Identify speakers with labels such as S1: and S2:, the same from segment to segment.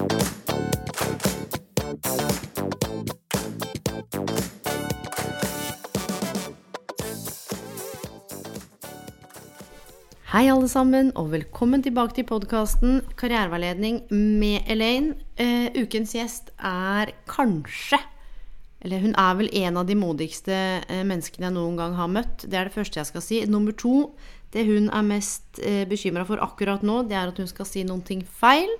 S1: Hei, alle sammen, og velkommen tilbake til podkasten Karriereveiledning med Elaine. Uh, ukens gjest er kanskje Eller hun er vel en av de modigste uh, menneskene jeg noen gang har møtt. Det er det første jeg skal si. Nummer to, det hun er mest uh, bekymra for akkurat nå, det er at hun skal si noen ting feil.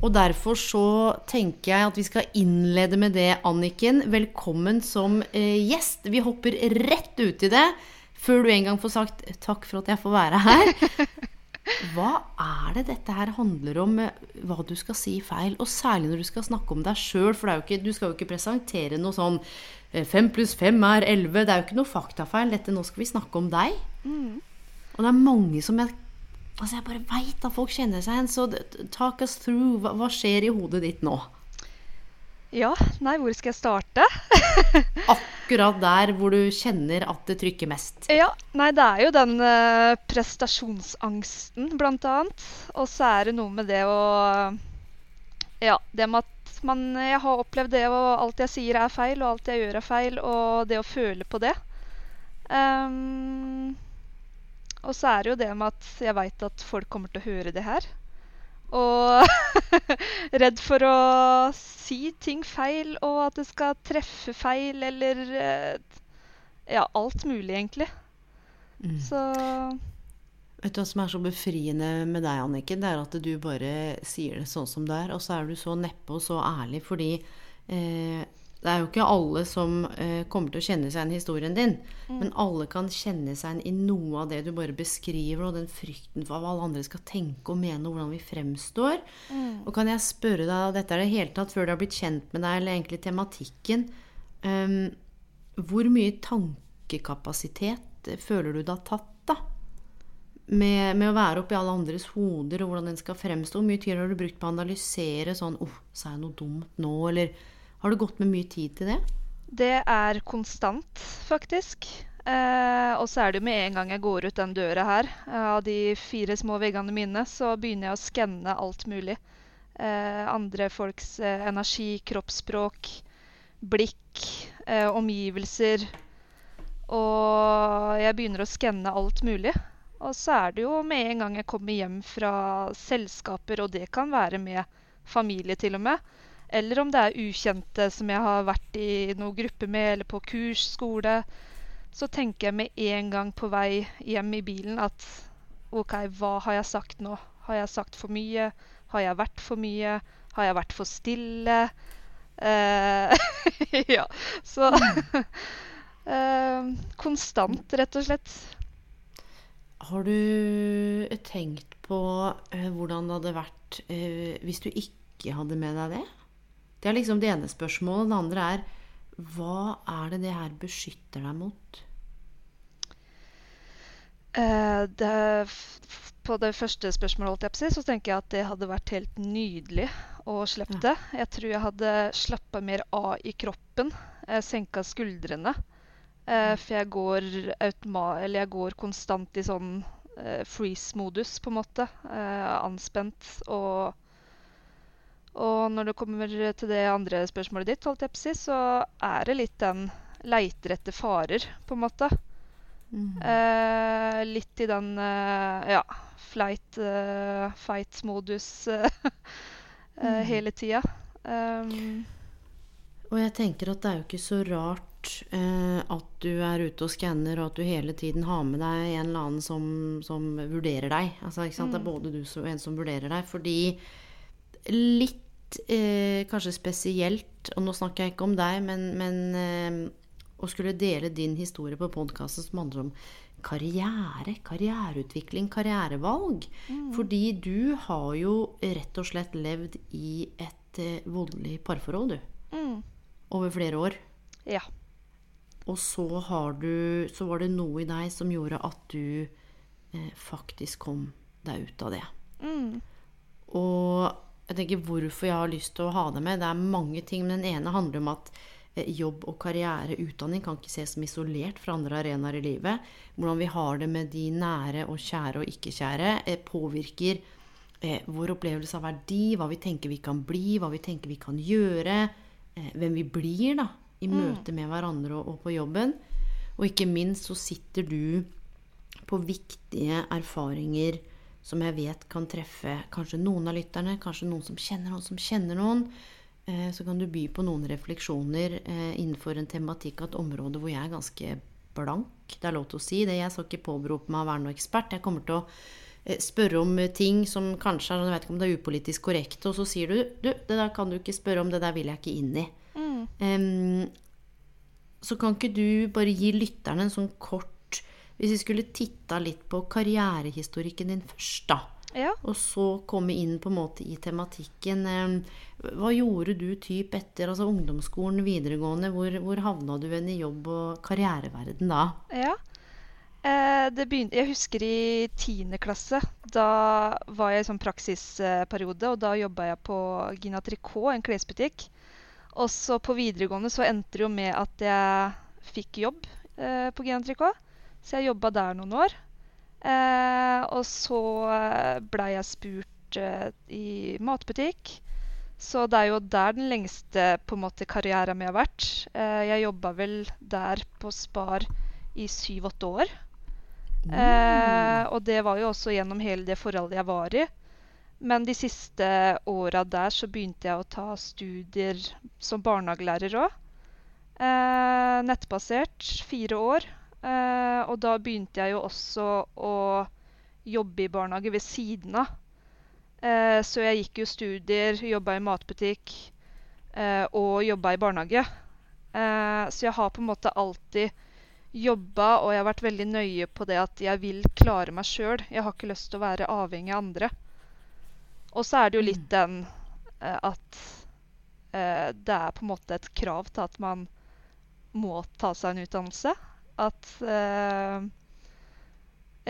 S1: Og derfor så tenker jeg at vi skal innlede med det, Anniken. Velkommen som eh, gjest. Vi hopper rett ut i det. Før du en gang får sagt takk for at jeg får være her. Hva er det dette her handler om, eh, hva du skal si feil? Og særlig når du skal snakke om deg sjøl, for ikke, du skal jo ikke presentere noe sånn eh, fem pluss fem er elleve. Det er jo ikke noe faktafeil. Dette, nå skal vi snakke om deg. Og det er mange som jeg Altså, jeg bare veit at folk kjenner seg igjen. Så talk us through. Hva, hva skjer i hodet ditt nå?
S2: Ja, nei, hvor skal jeg starte?
S1: Akkurat der hvor du kjenner at det trykker mest.
S2: Ja, nei, det er jo den eh, prestasjonsangsten, blant annet. Og så er det noe med det å Ja, det med at man Jeg har opplevd det, og alt jeg sier er feil, og alt jeg gjør er feil, og det å føle på det. Ehm, og så er det jo det med at jeg veit at folk kommer til å høre det her. Og redd for å si ting feil, og at det skal treffe feil, eller eh, Ja, alt mulig, egentlig. Så
S1: Vet du hva som er så befriende med deg, Anniken? Det er at du bare sier det sånn som det er. Og så er du så neppe og så ærlig, fordi eh, det er jo ikke alle som eh, kommer til å kjenne seg igjen i historien din. Men alle kan kjenne seg igjen i noe av det du bare beskriver, og den frykten for hva alle andre skal tenke og mene, og hvordan vi fremstår. Og kan jeg spørre deg, dette er det hele tatt før du har blitt kjent med deg, eller egentlig tematikken um, Hvor mye tankekapasitet føler du det har tatt, da? med, med å være oppi alle andres hoder og hvordan den skal fremstå. Hvor mye tid har du brukt på å analysere sånn Å, sa jeg noe dumt nå? Eller har du gått med mye tid til det?
S2: det er konstant, faktisk. Eh, og så er det jo med en gang jeg går ut den døra her, eh, av de fire små veggene mine, så begynner jeg å skanne alt mulig. Eh, andre folks eh, energi, kroppsspråk, blikk, eh, omgivelser. Og jeg begynner å skanne alt mulig. Og så er det jo med en gang jeg kommer hjem fra selskaper, og det kan være med familie til og med, eller om det er ukjente som jeg har vært i noen gruppe med, eller på kurs, skole, så tenker jeg med en gang på vei hjem i bilen at OK, hva har jeg sagt nå? Har jeg sagt for mye? Har jeg vært for mye? Har jeg vært for stille? Uh, ja, så uh, Konstant, rett og slett.
S1: Har du tenkt på uh, hvordan det hadde vært eh, hvis du ikke hadde med deg det? Det er liksom det ene spørsmålet. Det andre er hva er det det her beskytter deg mot?
S2: Eh, det, på det første spørsmålet jeg på si, så tenker jeg at det hadde vært helt nydelig å slippe det. Jeg tror jeg hadde slappa mer av i kroppen. Eh, senka skuldrene. Eh, for jeg går, eller jeg går konstant i sånn eh, freeze-modus, på en måte. Eh, anspent. Og, og når det kommer til det andre spørsmålet ditt, holdt jeg på å si, så er det litt den leiter etter farer, på en måte. Eh, litt i den eh, ja, flight, eh, fight-modus eh, eh, hele tida. Um,
S1: Og jeg tenker at det er jo ikke så rart eh, at du er ute og skanner, og at du hele tiden har med deg en eller annen som, som vurderer deg. Altså, ikke sant? Det er både du og en som vurderer deg. Fordi litt eh, kanskje spesielt, og nå snakker jeg ikke om deg, men, men eh, å skulle dele din historie på podkasten som handler om karriere, karriereutvikling, karrierevalg. Fordi du har jo rett og slett levd i et eh, voldelig parforhold, du.
S2: Mm.
S1: Over flere år.
S2: Ja.
S1: Og så, har du, så var det noe i deg som gjorde at du eh, faktisk kom deg ut av det.
S2: Mm.
S1: Og jeg tenker hvorfor jeg har lyst til å ha det med. Det er mange ting, men den ene handler om at eh, jobb og karriere, utdanning, kan ikke ses som isolert fra andre arenaer i livet. Hvordan vi har det med de nære og kjære og ikke-kjære, eh, påvirker eh, vår opplevelse av verdi, hva vi tenker vi kan bli, hva vi tenker vi kan gjøre, hvem vi blir da, i møte med hverandre og på jobben. Og ikke minst så sitter du på viktige erfaringer som jeg vet kan treffe kanskje noen av lytterne, kanskje noen som kjenner noen som kjenner noen. Eh, Så kan du by på noen refleksjoner eh, innenfor en tematikk av et område hvor jeg er ganske blank. Det er lov til å si det. Jeg skal ikke påberope meg å være noen ekspert. Jeg kommer til å eh, spørre om ting som kanskje er, jeg vet ikke om det er upolitisk korrekt, og så sier du du, det der kan du ikke spørre om, det der vil jeg ikke inn i. Em, så kan ikke du bare gi lytterne en sånn kort Hvis vi skulle titta litt på karrierehistorikken din først, da.
S2: Ja.
S1: Og så komme inn på en måte i tematikken. Hva gjorde du typ etter altså ungdomsskolen, videregående? Hvor, hvor havna du hen i jobb- og karriereverden da?
S2: Ja. Eh, det begynte, jeg husker i 10. klasse. Da var jeg i sånn praksisperiode, og da jobba jeg på Gina Tricot, en klesbutikk. Og så på videregående så endte det jo med at jeg fikk jobb eh, på Gina Tricot. Så jeg jobba der noen år. Eh, og så blei jeg spurt eh, i matbutikk. Så det er jo der den lengste på en måte karrieren min har vært. Eh, jeg jobba vel der på Spar i syv-åtte år. Eh, og det var jo også gjennom hele det forholdet jeg var i. Men de siste åra der så begynte jeg å ta studier som barnehagelærer òg. Eh, nettbasert. Fire år. Eh, og da begynte jeg jo også å jobbe i barnehage ved siden av. Eh, så jeg gikk jo studier, jobba i matbutikk eh, og jobba i barnehage. Eh, så jeg har på en måte alltid jobba, og jeg har vært veldig nøye på det at jeg vil klare meg sjøl. Jeg har ikke lyst til å være avhengig av andre. Og så er det jo litt den eh, at eh, det er på en måte et krav til at man må ta seg en utdannelse. At eh,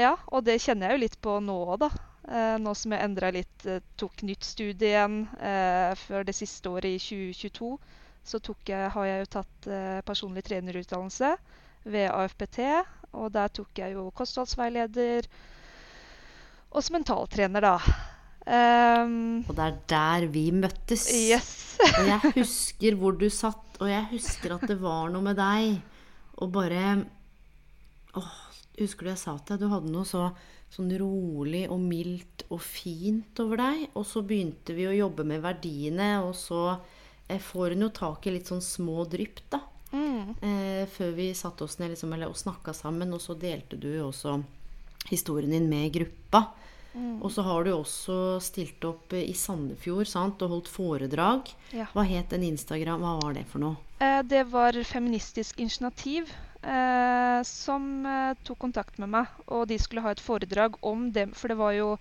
S2: Ja, og det kjenner jeg jo litt på nå òg, da. Eh, nå som jeg endra litt, eh, tok nytt studie igjen eh, før det siste året i 2022, så tok jeg, har jeg jo tatt eh, personlig trenerutdannelse ved AFPT. Og der tok jeg jo kostholdsveileder og som mentaltrener, da. Um,
S1: Og det er der vi møttes.
S2: yes.
S1: Og jeg husker hvor du satt, og jeg husker at det var noe med deg. Og bare Åh, husker du jeg sa til deg? Du hadde noe så sånn rolig og mildt og fint over deg. Og så begynte vi å jobbe med verdiene, og så eh, får hun jo tak i litt sånn små drypp, da.
S2: Mm.
S1: Eh, før vi satte oss ned liksom, eller, og snakka sammen. Og så delte du jo også historien din med gruppa. Og så har du også stilt opp eh, i Sandefjord sant, og holdt foredrag.
S2: Ja.
S1: Hva het den Instagram? Hva var det for noe?
S2: Eh, det var Feministisk initiativ eh, som eh, tok kontakt med meg. Og de skulle ha et foredrag om dem, for det var jo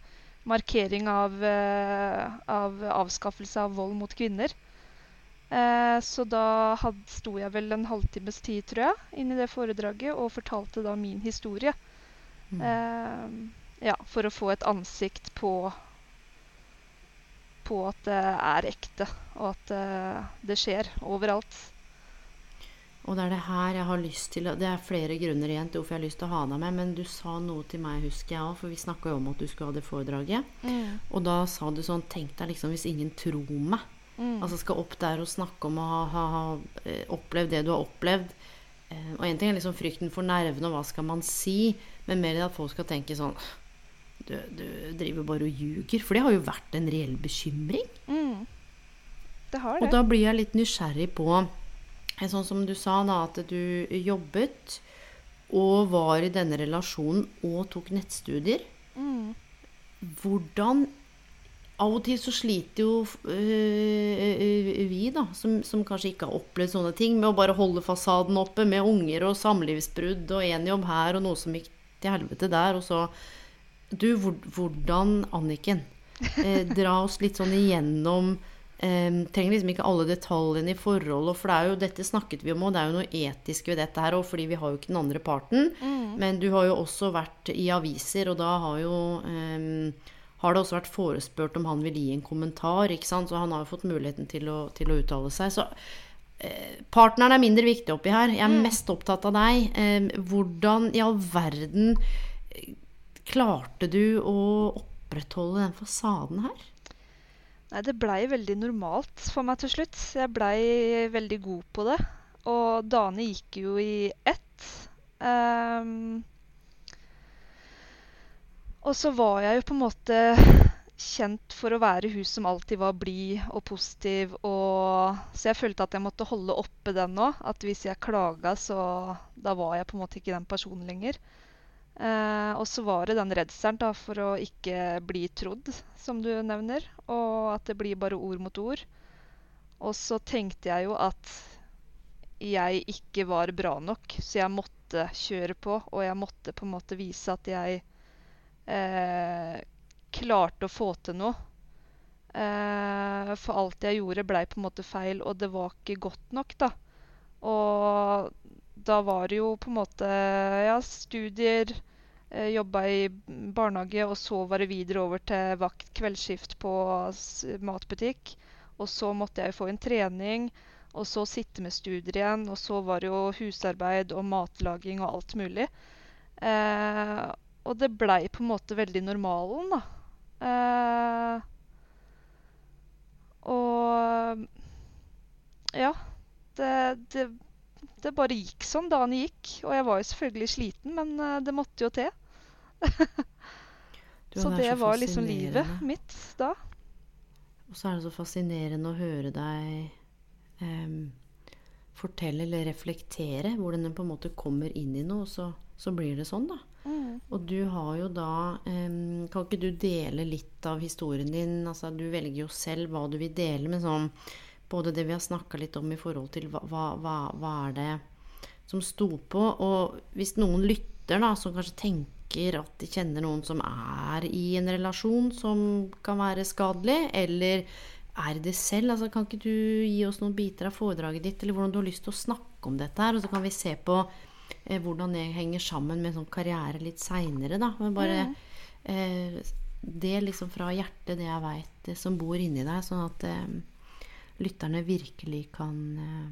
S2: markering av, eh, av avskaffelse av vold mot kvinner. Eh, så da had, sto jeg vel en halvtimes tid, tror jeg, inn i det foredraget og fortalte da min historie. Eh, ja, for å få et ansikt på på at det er ekte, og at eh, det skjer overalt.
S1: Og det er det her jeg har lyst til Det er flere grunner igjen til hvorfor jeg har lyst til å ha deg med, men du sa noe til meg, husker jeg òg, for vi snakka jo om at du skulle ha det foredraget. Og da sa du sånn Tenk deg liksom hvis ingen tror meg. Altså skal opp der og snakke om å ha, ha, ha eh, opplevd det du har opplevd. Eh, og en ting er liksom frykten for nervene og hva skal man si, men mer i at folk skal tenke sånn du, du driver bare og ljuger. For det har jo vært en reell bekymring.
S2: Mm. Det har det.
S1: Og da blir jeg litt nysgjerrig på Sånn som du sa, da, at du jobbet og var i denne relasjonen og tok nettstudier.
S2: Mm.
S1: Hvordan Av og til så sliter jo øh, vi, da, som, som kanskje ikke har opplevd sånne ting, med å bare holde fasaden oppe med unger og samlivsbrudd og én jobb her og noe som gikk til helvete der. Og så Du, hvordan, Anniken? Eh, dra oss litt sånn igjennom eh, Trenger liksom ikke alle detaljene i forholdet, for det er jo, dette snakket vi om og det er jo noe etisk ved dette her òg, fordi vi har jo ikke den andre parten. Men du har jo også vært i aviser, og da har jo eh, har det også vært forespurt om han vil gi en kommentar. ikke sant? Så han har jo fått muligheten til å, til å uttale seg. Så eh, partneren er mindre viktig oppi her. Jeg er mest opptatt av deg. Eh, hvordan i all verden eh, klarte du å opprettholde den fasaden her?
S2: Nei, det blei veldig normalt for meg til slutt. Jeg blei veldig god på det. Og dagene gikk jo i ett. Um, og så var jeg jo på en måte kjent for å være hun som alltid var blid og positiv. Og, så jeg følte at jeg måtte holde oppe den nå. At hvis jeg klaga, så da var jeg på en måte ikke den personen lenger. Eh, og så var det den redselen da, for å ikke bli trodd, som du nevner. Og at det blir bare ord mot ord. Og så tenkte jeg jo at jeg ikke var bra nok, så jeg måtte kjøre på. Og jeg måtte på en måte vise at jeg eh, klarte å få til noe. Eh, for alt jeg gjorde, blei på en måte feil, og det var ikke godt nok, da. Og da var det jo på en måte ja, studier, jobba i barnehage, og så var det videre over til vakt kveldsskift på matbutikk. Og så måtte jeg få en trening, og så sitte med studier igjen. Og så var det jo husarbeid og matlaging og alt mulig. Eh, og det blei på en måte veldig normalen, da. Eh, og ja. Det, det, det bare gikk sånn. Dagen gikk. Og jeg var jo selvfølgelig sliten, men eh, det måtte jo til.
S1: Du,
S2: så
S1: det
S2: det
S1: så
S2: var liksom livet mitt da.
S1: Og så er det så fascinerende å høre deg um, fortelle eller reflektere hvordan den på en måte kommer inn i noe, så, så blir det sånn, da. Og du har jo da um, Kan ikke du dele litt av historien din? Altså, du velger jo selv hva du vil dele, men sånn både det vi har snakka litt om i forhold til hva, hva, hva er det som sto på. Og hvis noen lytter, da, som kanskje tenker at de kjenner noen som er i en relasjon som kan være skadelig, eller er det selv, altså kan ikke du gi oss noen biter av foredraget ditt, eller hvordan du har lyst til å snakke om dette her, og så kan vi se på eh, hvordan det henger sammen med sånn karriere litt seinere, da. Men bare eh, det liksom fra hjertet, det jeg veit som bor inni deg, sånn at eh, lytterne virkelig kan eh,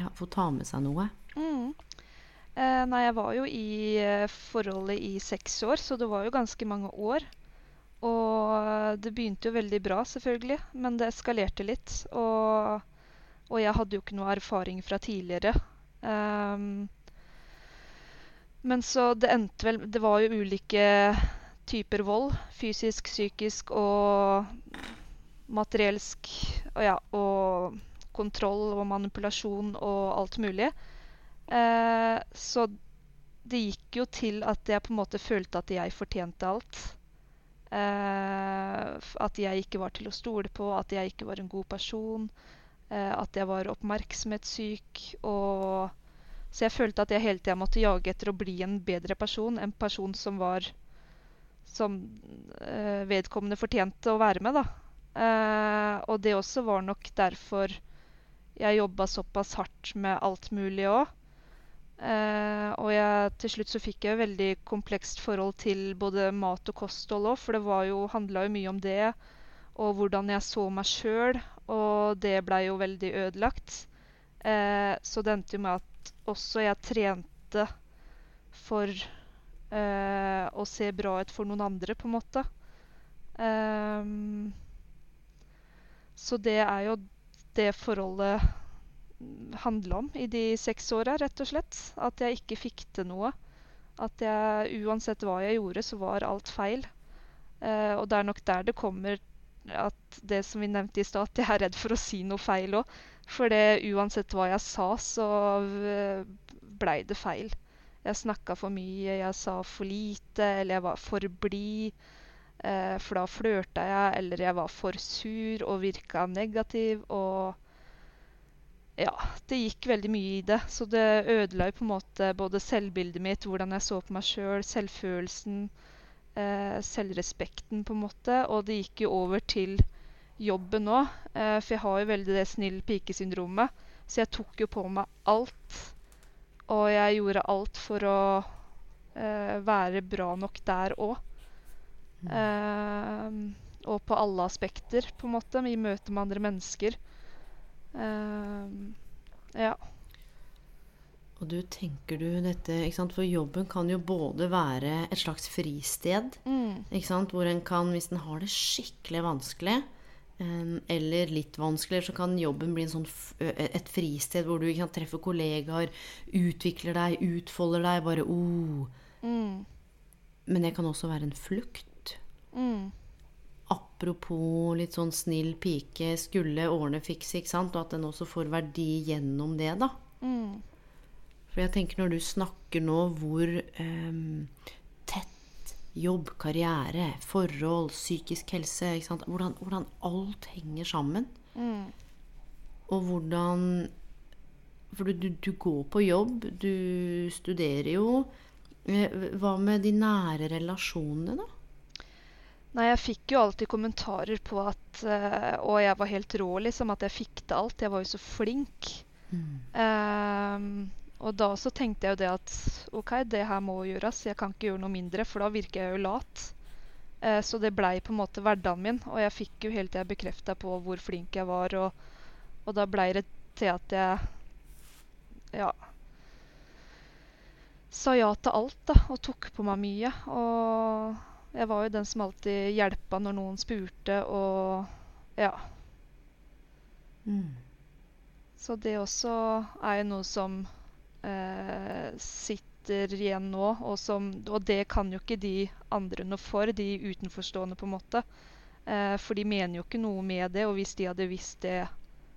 S1: ja, få ta med seg noe.
S2: Mm. Eh, nei, jeg var jo i eh, forholdet i seks år, så det var jo ganske mange år. Og det begynte jo veldig bra, selvfølgelig, men det eskalerte litt. Og, og jeg hadde jo ikke noe erfaring fra tidligere. Um, men så det endte vel Det var jo ulike typer vold. Fysisk, psykisk og materielsk. Og ja, og kontroll og manipulasjon og alt mulig. Eh, så det gikk jo til at jeg på en måte følte at jeg fortjente alt. Eh, at jeg ikke var til å stole på, at jeg ikke var en god person. Eh, at jeg var oppmerksomhetssyk. Og, så jeg følte at jeg hele tida måtte jage etter å bli en bedre person. En person som var Som eh, vedkommende fortjente å være med, da. Eh, og det også var nok derfor jeg jobba såpass hardt med alt mulig òg. Eh, og jeg, til slutt så fikk jeg veldig komplekst forhold til både mat og kosthold òg, for det jo, handla jo mye om det. Og hvordan jeg så meg sjøl, og det blei jo veldig ødelagt. Uh, så det endte jo med at også jeg trente for uh, å se bra ut for noen andre, på en måte. Så det er jo det forholdet handla om i de seks åra, rett og slett. At jeg ikke fikk til noe. At jeg, uansett hva jeg gjorde, så var alt feil. Eh, og det er nok der det kommer at det som vi nevnte i stad, at jeg er redd for å si noe feil òg. For det, uansett hva jeg sa, så blei det feil. Jeg snakka for mye, jeg sa for lite, eller jeg var for blid. Eh, for da flørta jeg, eller jeg var for sur og virka negativ. Og ja, det gikk veldig mye i det. Så det ødela jo på en måte både selvbildet mitt, hvordan jeg så på meg sjøl, selv, selvfølelsen, eh, selvrespekten, på en måte. Og det gikk jo over til jobben òg. Eh, for jeg har jo veldig det snill pike-syndromet. Så jeg tok jo på meg alt. Og jeg gjorde alt for å eh, være bra nok der òg. Mm. og på alle aspekter, på en måte, i møte med andre mennesker. Ja.
S1: Og du tenker du dette ikke sant? For jobben kan jo både være et slags fristed,
S2: mm.
S1: ikke sant? hvor en kan, hvis en har det skikkelig vanskelig, eller litt vanskeligere, så kan jobben bli sånn, et fristed hvor du kan treffe kollegaer, utvikler deg, utfolder deg. Bare oh.
S2: Mm.
S1: Men det kan også være en flukt.
S2: Mm.
S1: Apropos litt sånn snill pike, skulle årene fikse, ikke sant? Og at den også får verdi gjennom det, da.
S2: Mm.
S1: For jeg tenker når du snakker nå hvor um, jobb, karriere, forhold, psykisk helse ikke hvordan, hvordan, alt henger sammen.
S2: Mm.
S1: Og hvordan For du, du, går på jobb, du studerer jo. Eh, hva med de nære relasjonene, da?
S2: Nei, jeg fikk jo alltid kommentarer på at uh, Og jeg var helt rå, liksom. At jeg fikk til alt. Jeg var jo så flink.
S1: Mm.
S2: Uh, og da så tenkte jeg jo det at OK, det her må gjøres. Jeg kan ikke gjøre noe mindre, for da virker jeg jo lat. Eh, så det blei på en måte hverdagen min. Og jeg fikk jo hele tida bekrefta på hvor flink jeg var. Og, og da blei det til at jeg ja sa ja til alt, da. Og tok på meg mye. Og jeg var jo den som alltid hjelpa når noen spurte, og ja.
S1: Mm.
S2: Så det også er jo noe som eh, sitter igjen nå. Og, som, og, det kan jo ikke de andre noe for, de utenforstående, på en måte. Eh, for de mener jo ikke noe med det. Og hvis de hadde visst det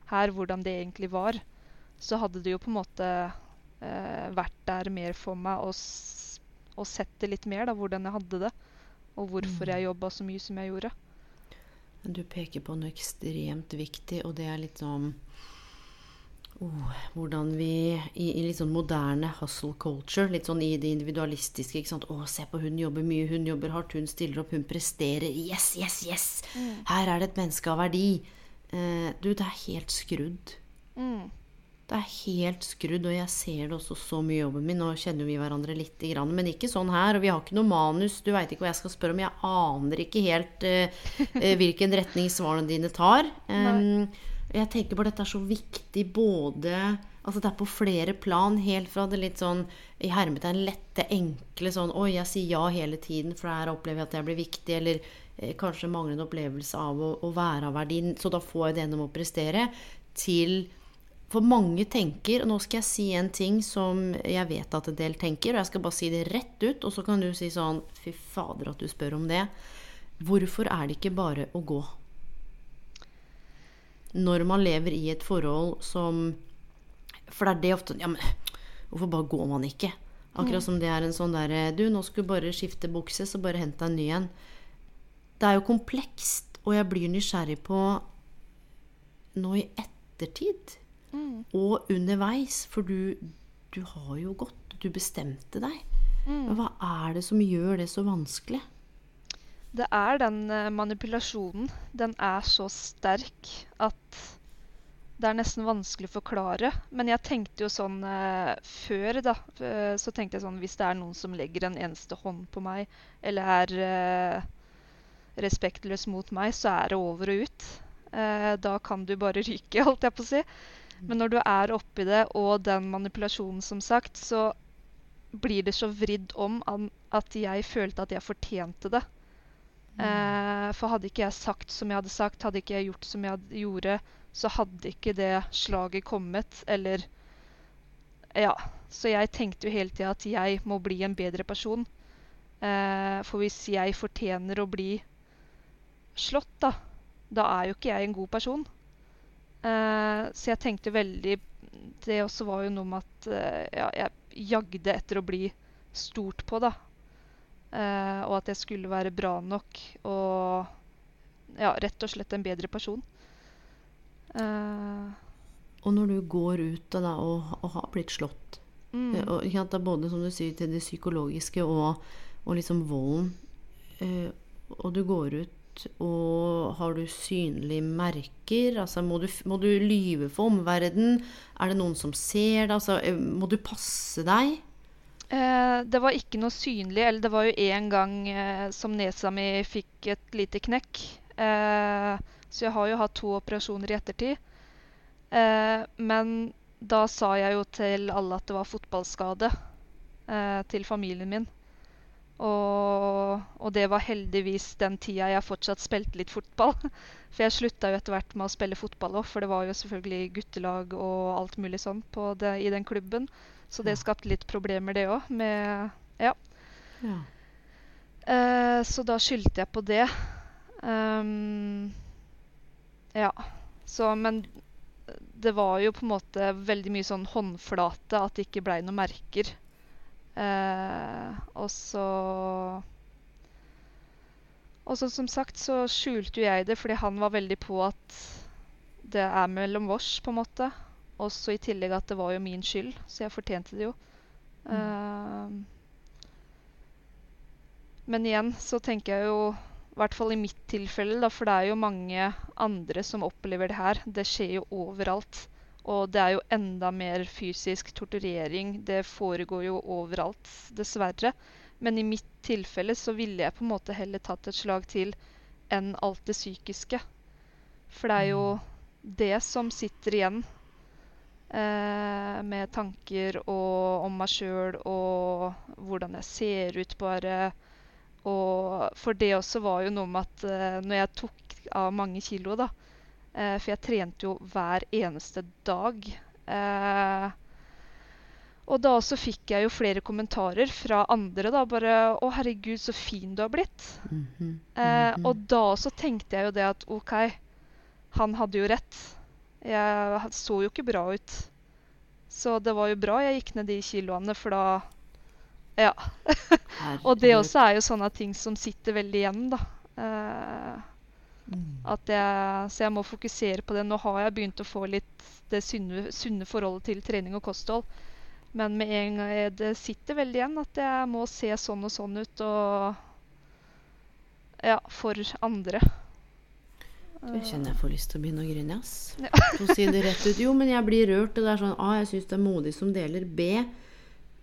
S2: her, hvordan det egentlig var, så hadde det jo på en måte eh, vært der mer for meg og, og, sett det litt mer, da, hvordan jeg hadde det. Og hvorfor jeg mm. jobba så mye som jeg gjorde.
S1: Du peker på noe ekstremt viktig, og det er litt sånn Oh, hvordan vi i, i, litt sånn moderne hustle culture, litt sånn i det individualistiske ikke sant? 'Å, se på hun jobber mye, hun jobber hardt, hun stiller opp, hun presterer.' Yes, yes, yes!
S2: Mm.
S1: Her er det et menneske av verdi. Eh, du, det er helt skrudd.
S2: Mm.
S1: Det er helt skrudd, og jeg ser det også så mye i jobben min. Nå kjenner vi hverandre litt, men ikke sånn her. Og vi har ikke noe manus. Du veit ikke hva jeg skal spørre om. Jeg aner ikke helt uh, hvilken retning svarene dine tar. Um, jeg tenker på dette er så viktig både Altså det er på flere plan. Helt fra det litt sånn i hermetegn lette, enkle sånn Oi, jeg sier ja hele tiden, for her opplever jeg at jeg blir viktig. Eller eh, kanskje manglende opplevelse av å, å, være av verdi. Så da får jeg det gjennom å prestere. Til For mange tenker Og nå skal jeg si en ting som jeg vet at en del tenker, og jeg skal bare si det rett ut, og så kan du si sånn Fy fader at du spør om det. Hvorfor er det ikke bare å gå? når man lever i et forhold som For det er det ofte Ja, men hvorfor bare går man ikke? Akkurat mm. som det er en sånn derre Du, nå skulle du bare skifte bukse, så bare hent deg en ny en. Det er jo komplekst, og jeg blir nysgjerrig på nå i ettertid
S2: mm.
S1: og underveis, for du, du har jo gått. Du bestemte deg.
S2: Mm.
S1: Hva er det som gjør det så vanskelig?
S2: Det er den uh, manipulasjonen. Den er så sterk at det er nesten vanskelig å forklare. Men jeg tenkte jo sånn uh, før, da. Uh, så tenkte jeg sånn Hvis det er noen som legger en eneste hånd på meg, eller er respektløs mot meg, så er det over og ut. da kan du bare ryke, holdt jeg på å si. Men når du er oppi det, og den manipulasjonen, som sagt, så blir det så vridd om at jeg følte at jeg fortjente det. Eh, for hadde ikke jeg sagt som jeg hadde sagt, hadde ikke jeg gjort som jeg gjorde, så hadde ikke det slaget kommet, eller Ja. Så jeg tenkte jo hele tida at jeg må bli en bedre person. Eh, for hvis jeg fortjener å bli slått, da, da er jo ikke jeg en god person. Eh, så jeg tenkte veldig Det også var jo noe med at uh, ja, jeg jagde etter å bli stort på, da. Uh, og at jeg skulle være bra nok og ja, rett og slett en bedre person. Uh,
S1: og når du går ut da, og, og har blitt slått
S2: Mm.
S1: og, ja, da Både som du sier til det psykologiske og, og liksom volden. Og du går ut, og har du synlige merker? Altså, må du, må du lyve for omverdenen? Er det noen som ser det? Altså, eh, må du passe deg?
S2: Eh, det var ikke noe synlig. Eller det var jo en gang eh, som nesa mi fikk et lite knekk. Eh, så jeg har jo hatt to operasjoner i ettertid. Eh, men da sa jeg jo til alle at det var fotballskade eh, til familien min. Og, og det var heldigvis den tida jeg fortsatt spilte litt fotball. For jeg slutta jo etter hvert med å spille fotball òg, for det var jo selvfølgelig guttelag og alt mulig sånn på det, i den klubben. Så det skapte litt problemer, det òg. Ja.
S1: Ja.
S2: Uh, så da skyldte jeg på det. Um, ja. Så, men det var jo på en måte veldig mye sånn håndflate, at det ikke blei noen merker. Eh, og så Og så som sagt så skjulte jo jeg det fordi han var veldig på at det er mellom oss, på en måte. Også i tillegg at det var jo min skyld, så jeg fortjente det jo. Eh, men igjen så tenker jeg jo i hvert fall i mitt tilfelle, da, for det er jo mange andre som opplever det her. Det skjer jo overalt. Og det er jo enda mer fysisk torturering. Det foregår jo overalt, dessverre. Men i mitt tilfelle så ville jeg på en måte heller tatt et slag til enn alt det psykiske. For det er jo det som sitter igjen eh, med tanker og, om meg sjøl og hvordan jeg ser ut, bare. Og for det også var jo noe med at eh, når jeg tok av mange kilo, da eh, For jeg trente jo hver eneste dag. Eh, og da også fikk jeg jo flere kommentarer fra andre, da. Bare 'Å, herregud, så fin du har blitt'.
S1: Mhm,
S2: Eh,
S1: mhm.
S2: og da også tenkte jeg jo det at OK, han hadde jo rett. Jeg så jo ikke bra ut. Så det var jo bra jeg gikk ned de kiloene, for da Ja. Og det også er jo sånne ting som sitter veldig igjen, da. Eh,
S1: Mm.
S2: Jeg, så jeg må fokusere på det. Nå har jeg begynt å få litt det sunne, sunne forholdet til trening og kosthold. Men med en gang jeg- det sitter veldig igjen at jeg må se sånn og sånn ut. Og ja, for andre.
S1: Jeg kjenner jeg får lyst til å begynne å grine, ass.
S2: Ja.
S1: Si det rett ut. Jo, men jeg blir rørt. Det er sånn A, jeg syns det er modig som deler. B,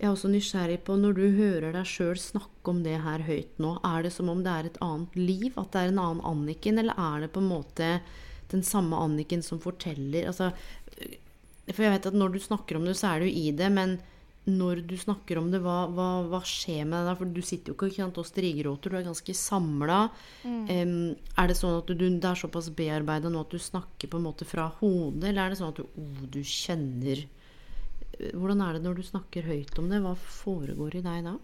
S1: jeg er også nysgjerrig på når du hører deg sjøl snakke om det her høyt nå, er det som om det er et annet liv? At det er en annen Anniken? Eller er det på en måte den samme Anniken som forteller? Altså, for jeg vet at når du snakker om det, så er du i det, men når du snakker om det, hva, hva, hva skjer med deg da? For du sitter jo ikke, sant, og strigråter, du er ganske samla. Em, er det sånn at du, det er såpass bearbeida nå at du snakker på en måte fra hodet, eller er det sånn at du, oh, du kjenner Hvordan er det når du snakker høyt om det? Hva foregår i deg da?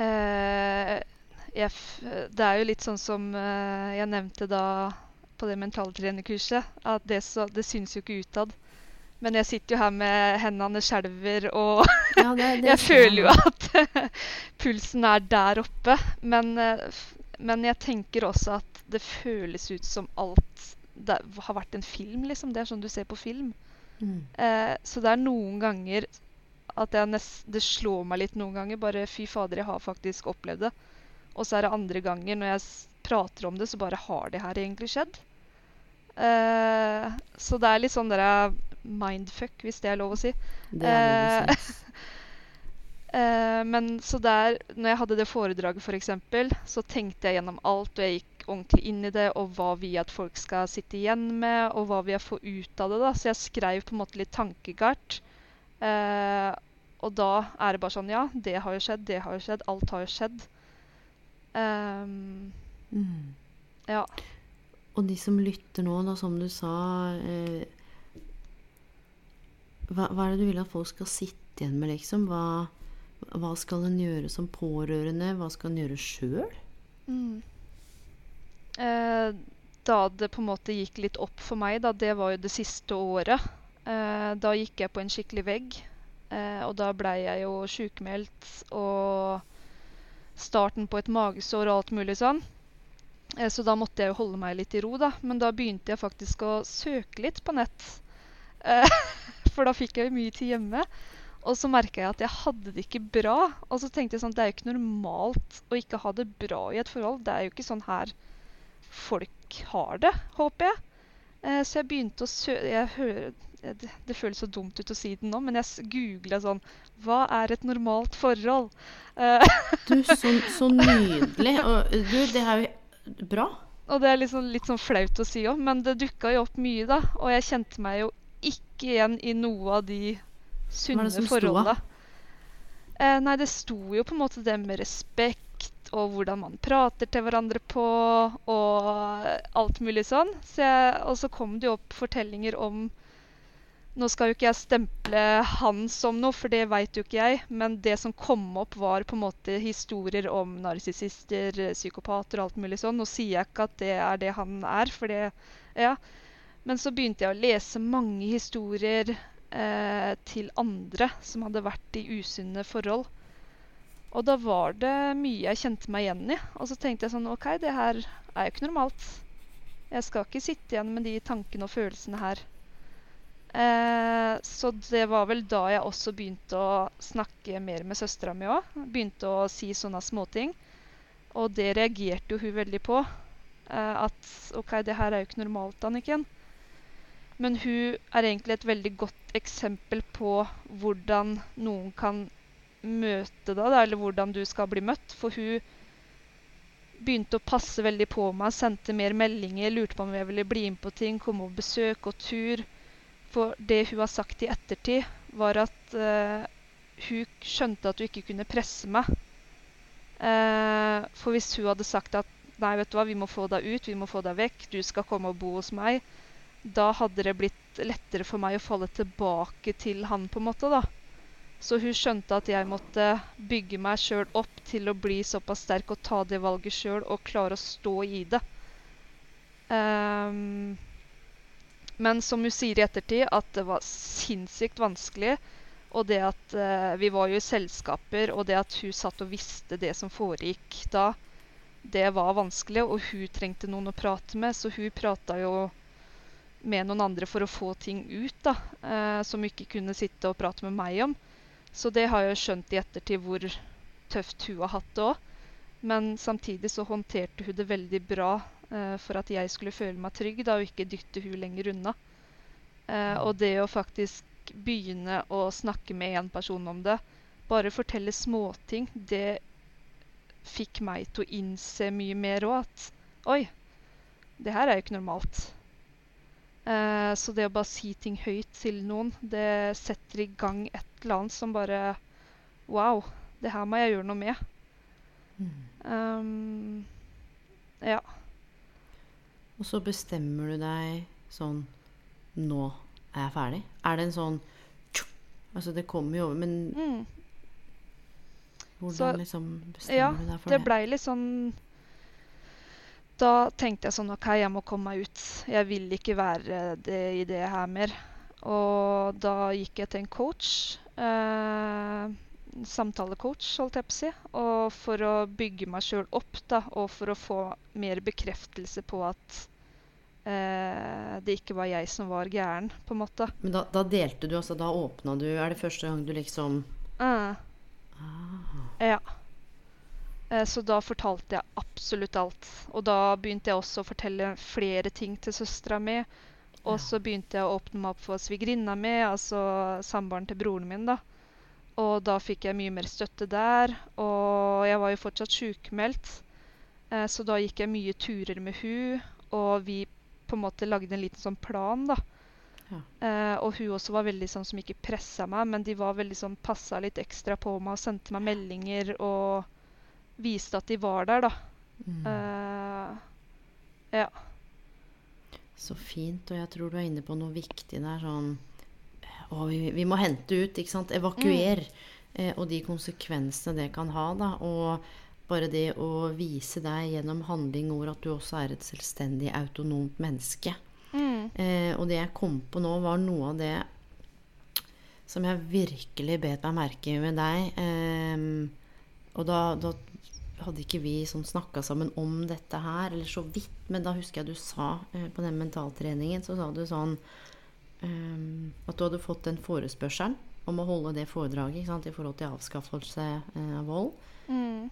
S2: Eh, jeg, det er jo litt sånn som eh, jeg nevnte da på det mentaltrenerkurset, at det, så, det syns jo ikke utad. Men jeg sitter jo her med hendene skjelver, og
S1: Ja, det, det
S2: jeg føler jo at pulsen er der oppe. Men, eh, men jeg tenker også at det føles ut som alt det har vært en film, liksom. Det er sånn du ser på film.
S1: Mm.
S2: Eh, så det er noen ganger at nest, det slår meg litt noen ganger. Bare fy fader, jeg har faktisk opplevd det. Og så er det andre ganger når jeg prater om det, så bare har det her egentlig skjedd. Eh, så det er litt sånn der mindfuck, hvis det er lov å si.
S1: Det er lov å
S2: Eh,
S1: si.
S2: Eh, men så der, når jeg hadde det foredraget f.eks., så tenkte jeg gjennom alt, og jeg gikk ordentlig inn i det, og hva vil at folk skal sitte igjen med, og hva vil har få ut av det. da. Så jeg skrev på en måte litt tankekart. Eh, og da er det bare sånn Ja, det har jo skjedd, det har jo skjedd, alt har jo skjedd. Um,
S1: Mm.
S2: ja.
S1: Og de som lytter nå, da, som du sa eh, hva, hva er det du vil at folk skal sitte igjen med, liksom? Hva, hva skal en gjøre som pårørende? Hva skal en gjøre sjøl?
S2: Mm. Eh, da det på en måte gikk litt opp for meg, da, det var jo det siste året. Eh, da gikk jeg på en skikkelig vegg. Eh, og da blei jeg jo sjukmeldt og starten på et magesår og alt mulig sånn. Eh, så da måtte jeg jo holde meg litt i ro, da. Men da begynte jeg faktisk å søke litt på nett. Eh, for da fikk jeg jo mye tid hjemme. Og så merka jeg at jeg hadde det ikke bra. Og så tenkte jeg sånn, det er jo ikke normalt å ikke ha det bra i et forhold. Det er jo ikke sånn her folk har det, håper jeg. Eh, så jeg begynte å sø... Jeg hører, det, det, føles så dumt ut å si det nå, men jeg googla sånn Hva er et normalt forhold?
S1: Eh. du, så, så, nydelig. Og du, det er jo bra.
S2: Og det er liksom litt sånn flaut å si òg, men det dukka jo opp mye, da. Og jeg kjente meg jo ikke igjen i noe av de sunne forholda. Eh, nei, det sto jo på en måte det med respekt og hvordan man prater til hverandre på, og alt mulig sånn. Så jeg, og så kom det jo opp fortellinger om Nå skal jo ikke jeg stemple han som noe, for det veit jo ikke jeg. Men det som kom opp, var på en måte historier om narsissister, psykopater og alt mulig sånn. Nå sier jeg ikke at det er det han er, for det Ja. Men så begynte jeg å lese mange historier eh, til andre som hadde vært i usunne forhold. Og da var det mye jeg kjente meg igjen i. Og så tenkte jeg sånn OK, det her er jo ikke normalt. Jeg skal ikke sitte igjen med de tankene og følelsene her. Eh, så det var vel da jeg også begynte å snakke mer med søstera mi òg. Begynte å si sånne småting. Og det reagerte jo hun veldig på. Eh, at OK, det her er jo ikke normalt, Anniken. Men hun er egentlig et veldig godt eksempel på hvordan noen kan møte deg, eller hvordan du skal bli møtt. For hun begynte å passe veldig på meg, sendte mer meldinger, lurte på om jeg ville bli med på ting, komme og besøke og tur. For det hun har sagt i ettertid, var at uh, hun skjønte at hun ikke kunne presse meg. Uh, for hvis hun hadde sagt at nei, vet du hva, vi må få deg ut, vi må få deg vekk, du skal komme og bo hos meg, da hadde det blitt lettere for meg å falle tilbake til han, på en måte, da. Så hun skjønte at jeg måtte bygge meg sjøl opp til å bli såpass sterk og ta det valget sjøl og klare å stå i det. Um, men som hun sier i ettertid, at det var sinnssykt vanskelig. Og det at uh, vi var jo i selskaper, og det at hun satt og visste det som foregikk da, det var vanskelig. Og hun trengte noen å prate med, så hun prata jo med noen andre for å få ting ut da, uh, som ikke kunne sitte og prate med meg om. Så det har jeg skjønt i ettertid hvor tøft hun har hatt det òg. Men samtidig så håndterte hun det veldig bra eh, for at jeg skulle føle meg trygg da, og ikke dytte hun lenger unna. Eh, og det å faktisk begynne å snakke med en person om det, bare fortelle småting, det fikk meg til å innse mye mer òg at Oi, det her er jo ikke normalt. Uh, så det å bare si ting høyt til noen, det setter i gang et eller annet som bare Wow, det her må jeg gjøre noe med. Mm. Um, ja.
S1: Og så bestemmer du deg sånn Nå er jeg ferdig. Er det en sånn Altså, det kommer jo over, men mm. Hvordan så, liksom bestemmer
S2: ja,
S1: du deg for
S2: det? Ja, det blei litt sånn da tenkte jeg sånn OK, jeg må komme meg ut. Jeg vil ikke være det i det her mer. Og da gikk jeg til en coach. Eh, samtalecoach, holdt jeg på å si. Og for å bygge meg sjøl opp, da, og for å få mer bekreftelse på at eh, det ikke var jeg som var gæren, på en måte.
S1: Men da, da delte du, altså? Da åpna du? Er det første gang du liksom
S2: eh. ah. Ja. Eh, så da fortalte jeg absolutt alt. Og da begynte jeg også å fortelle flere ting til søstera mi. Og så begynte jeg å åpne meg opp for svigerinna mi, altså samboeren til broren min. da. Og da fikk jeg mye mer støtte der. Og jeg var jo fortsatt sjukmeldt, eh, så da gikk jeg mye turer med hun, og vi på en måte lagde en liten sånn plan, da. Ja. Eh, og hun også var veldig sånn som ikke pressa meg, men de var veldig sånn passa litt ekstra på meg og sendte meg meldinger og viste at de var der, da. Mm. Uh, ja.
S1: Så fint. Og jeg tror du er inne på noe viktig der. Sånn Å, vi, vi må hente ut, ikke sant. Evakuer. Mm. Eh, og de konsekvensene det kan ha, da. Og bare det å vise deg gjennom handling ord at du også er et selvstendig, autonomt menneske. Mm. Eh, og det jeg kom på nå, var noe av det som jeg virkelig bet meg merke i med deg. Eh, og da, da, hadde ikke vi sånn snakka sammen om dette her, eller så vidt, men da husker jeg du sa eh, på den mentaltreningen, så sa du sånn um, at du hadde fått den forespørselen om å holde det foredraget sant, i forhold til avskaffelse eh, av vold.
S2: Mm.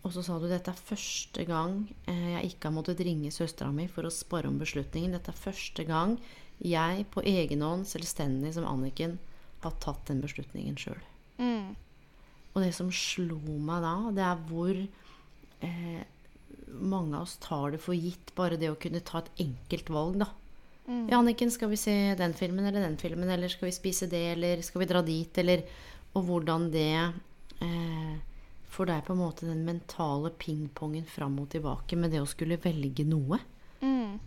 S1: Og så sa du dette er første gang eh, jeg ikke har måttet ringe søstera mi for å spare om beslutningen. Dette er første gang jeg på egen hånd, selvstendig som Anniken, har tatt den beslutningen sjøl.
S2: Mm.
S1: Og det som slo meg da, det er hvor eh, mange av oss tar det for gitt bare det å kunne ta et enkelt valg, da. Ja, Anniken, skal vi se den filmen eller den filmen, eller skal vi spise det, eller skal vi dra dit, eller Og hvordan det eh, for deg på en måte den mentale pingpongen fram og tilbake med det å skulle velge noe.
S2: Mm.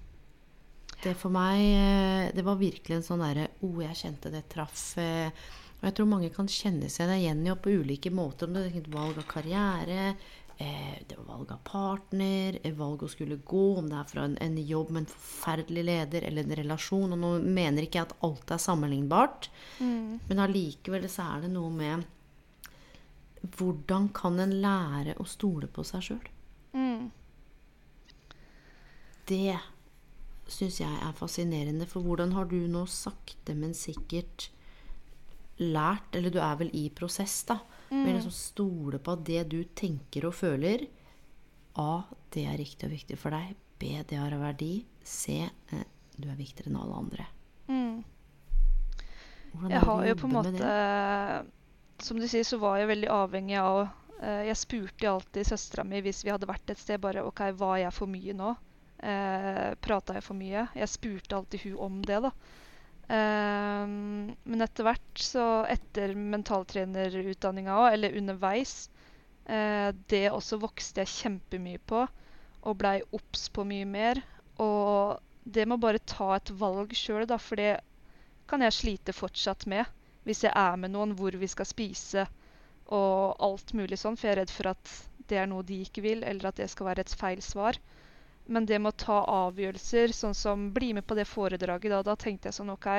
S1: Det for meg eh, Det var virkelig en sånn derre Å, oh, jeg kjente det traff. Eh, og jeg tror mange kan kjenne seg igjen i på ulike måter. Om det er valg av karriere, eh, valg av partner, valg å skulle gå, om det er fra en, en, jobb med en forferdelig leder eller en relasjon. Og nå mener ikke jeg at alt er sammenlignbart,
S2: Mm.
S1: men allikevel så er det noe med hvordan kan en lære å stole på seg sjøl?
S2: Mm.
S1: Det syns jeg er fascinerende. For hvordan har du nå sakte, men sikkert lært, eller du er vel i prosess, da, men liksom stole på at det du tenker og føler A. Det er riktig og viktig for deg. B. Det har en verdi. C. Eh, du er viktigere enn alle andre.
S2: Mm. Jeg har jo på en måte Som du sier, så var jeg veldig avhengig av eh, Jeg spurte alltid søstera mi hvis vi hadde vært et sted bare OK, var jeg for mye nå? Eh, Prata jeg for mye? Jeg spurte alltid hun om det, da. Eh, men etter hvert, så etter mentaltrenerutdanninga òg, eller underveis, uh, det også vokste jeg kjempemye på og blei obs på mye mer. Og det med å bare ta et valg sjøl, da, for det kan jeg slite fortsatt med. Hvis jeg er med noen hvor vi skal spise og alt mulig sånn, for jeg er redd for at det er noe de ikke vil, eller at det skal være et feil svar. Men det med å ta avgjørelser, sånn som bli med på det foredraget, da, da tenkte jeg sånn OK,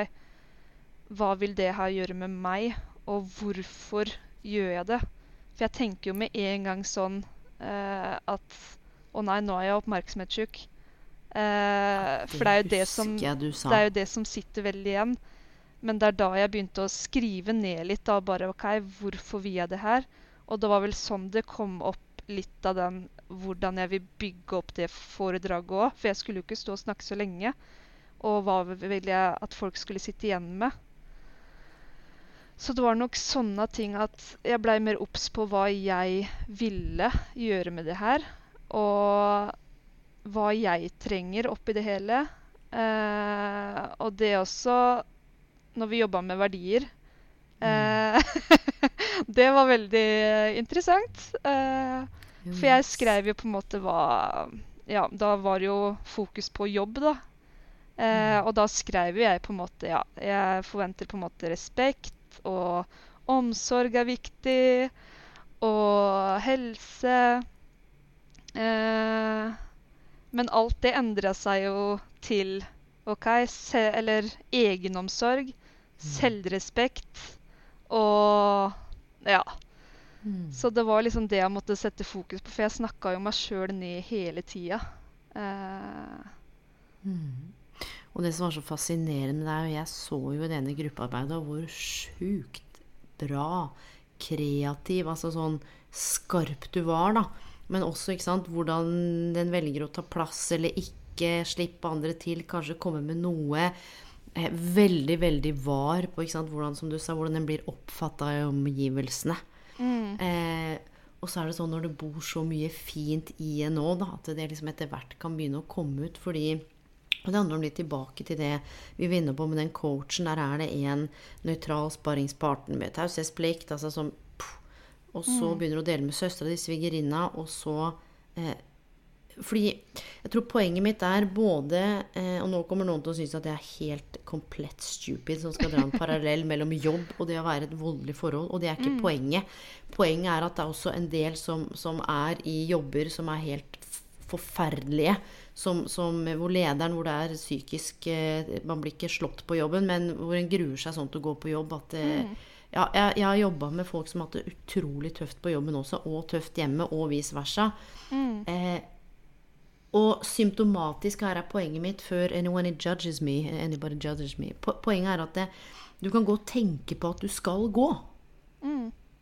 S2: hva vil det her gjøre med meg, og hvorfor gjør jeg det? For jeg tenker jo med en gang sånn eh, at å nei, nå er jeg oppmerksomhetssjuk. Eh, for det er jo det som det er jo det som sitter veldig igjen. Men det er da jeg begynte å skrive ned litt. da, bare, ok, Hvorfor vil jeg det her? Og det var vel sånn det kom opp litt av den hvordan jeg vil bygge opp det foredraget òg. For jeg skulle jo ikke stå og snakke så lenge. Og hva ville jeg at folk skulle sitte igjen med? Så det var nok sånne ting at jeg blei mer obs på hva jeg ville gjøre med det her. Og hva jeg trenger oppi det hele. Eh, og det også når vi jobba med verdier. Eh, det var veldig interessant. Eh, for jeg skrev jo på en måte hva Ja, da var det jo fokus på jobb, da. Eh, og da skrev jo jeg på en måte Ja, jeg forventer på en måte respekt, og omsorg er viktig, og helse. Eh, men alt det endra seg jo til OK, se, eller egenomsorg, selvrespekt og Ja.
S1: Mm.
S2: Så det var liksom det jeg måtte sette fokus på, for jeg snakka jo meg sjøl ned hele tida. Eh,
S1: Mm. Og det som var så fascinerende med deg, og jeg så jo i denne gruppearbeidet hvor sjukt bra, kreativ, altså sånn skarp du var, da. Men også ikke sant, hvordan den velger å ta plass eller ikke, slippe andre til, kanskje komme med noe veldig, veldig var på hvordan, som du sa, hvordan den blir oppfatta i omgivelsene. Eh, og så er det sånn når det bor så mye fint i en nå, da, at det liksom etter hvert kan begynne å komme ut. Fordi og det handler om litt tilbake til det vi var inne på med den coachen. Der er det en nøytral sparringspartner med taushetsplikt. Altså som, og så begynner du å dele med søstera di, svigerinna, og så eh, Fordi jeg tror poenget mitt er både eh, Og nå kommer noen til å synes at jeg er helt komplett stupid som skal dra en parallell mellom jobb og det å være et voldelig forhold. Og det er ikke poenget. Poenget er at det er også en del som, som er i jobber som er helt forferdelige. Som, som, hvor lederen, hvor det er psykisk eh, Man blir ikke slått på jobben, men hvor en gruer seg sånn til å gå på jobb at eh, ja, jeg, jeg har jobba med folk som har hatt det utrolig tøft på jobben også, og tøft hjemme, og vice versa. Eh, Og symptomatisk her er poenget mitt før anyone judges me, anybody judges me. Poenget er at det, du kan gå og tenke på at du skal gå.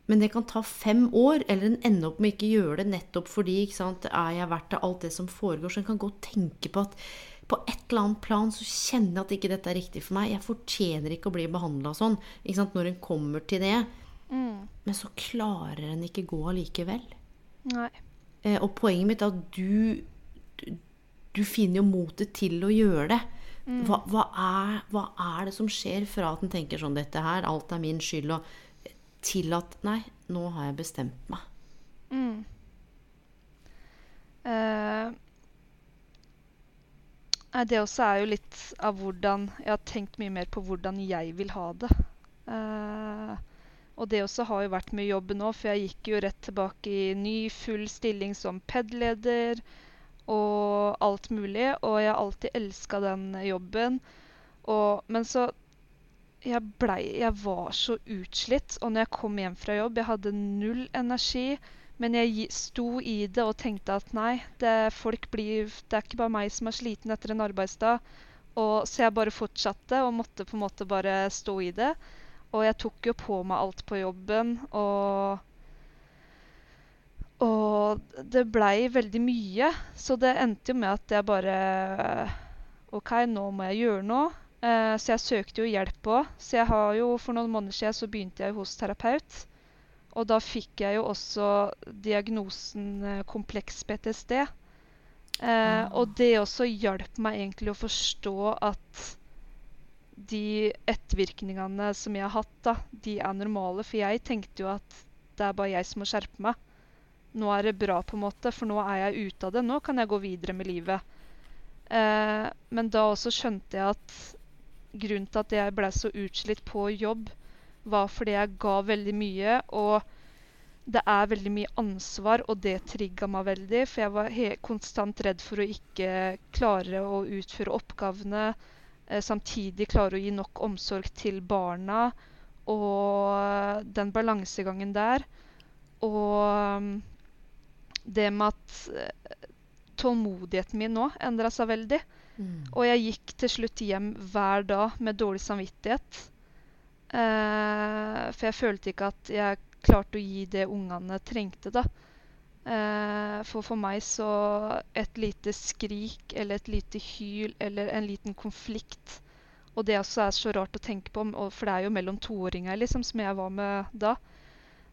S1: Men det kan ta fem år, eller en ender opp med ikke gjøre det nettopp fordi sant, er jeg verdt det, alt det som foregår. Så en kan gå og tenke på at på et eller annet plan så kjenner jeg at ikke dette er riktig for meg. Jeg fortjener ikke å bli behandla sånn. Sant, Når en kommer til det. Men så klarer en ikke gå allikevel.
S2: Nei.
S1: Eh, og poenget mitt er at du, du, finner jo motet til å gjøre det. Hva, hva, er, hva er det som skjer fra at en tenker sånn Dette her, alt er min skyld, og til at Nei, nå har jeg bestemt meg.
S2: Eh, nei, det også er jo litt av hvordan Jeg har tenkt mye mer på hvordan jeg vil ha det. Eh, og det også har jo vært med jobb nå, for jeg gikk jo rett tilbake i ny, full stilling som PED-leder og alt mulig. Og jeg har alltid elska den jobben. Og, men så jeg, ble, jeg var så utslitt, og når jeg kom hjem fra jobb Jeg hadde null energi, men jeg sto i det og tenkte at nei, det, folk blir, det er ikke bare meg som er sliten etter en arbeidsdag. Og, så jeg bare fortsatte og måtte på en måte bare stå i det. Og jeg tok jo på meg alt på jobben, og Og det blei veldig mye, så det endte jo med at jeg bare OK, nå må jeg gjøre noe. Eh, så jeg søkte jo hjelp òg. Så jeg har jo, for noen måneder siden så begynte jeg hos terapeut. Og da fikk jeg jo også diagnosen eh, kompleks PTSD. Eh, Og det også hjalp meg egentlig å forstå at de ettervirkningene som jeg har hatt, da, de er normale. For jeg tenkte jo at det er bare jeg som må skjerpe meg. Nå er det bra, på en måte, for nå er jeg ute av det. Nå kan jeg gå videre med livet. Eh, men da også skjønte jeg at grunnen til at jeg ble så utslitt på jobb, var fordi jeg ga veldig mye. Og det er veldig mye ansvar, og det trigga meg veldig. For jeg var konstant redd for å ikke klare å utføre oppgavene. Eh, samtidig klare å gi nok omsorg til barna. Og den balansegangen der. Og det med at eh, tålmodigheten min nå endra seg veldig. Og jeg gikk til slutt hjem hver dag med dårlig samvittighet. Eh, for jeg følte ikke at jeg klarte å gi det ungene trengte, da. Eh, for for meg så Et lite skrik eller et lite hyl eller en liten konflikt Og det også er så rart å tenke på, for det er jo mellom toåringer liksom, som jeg var med da.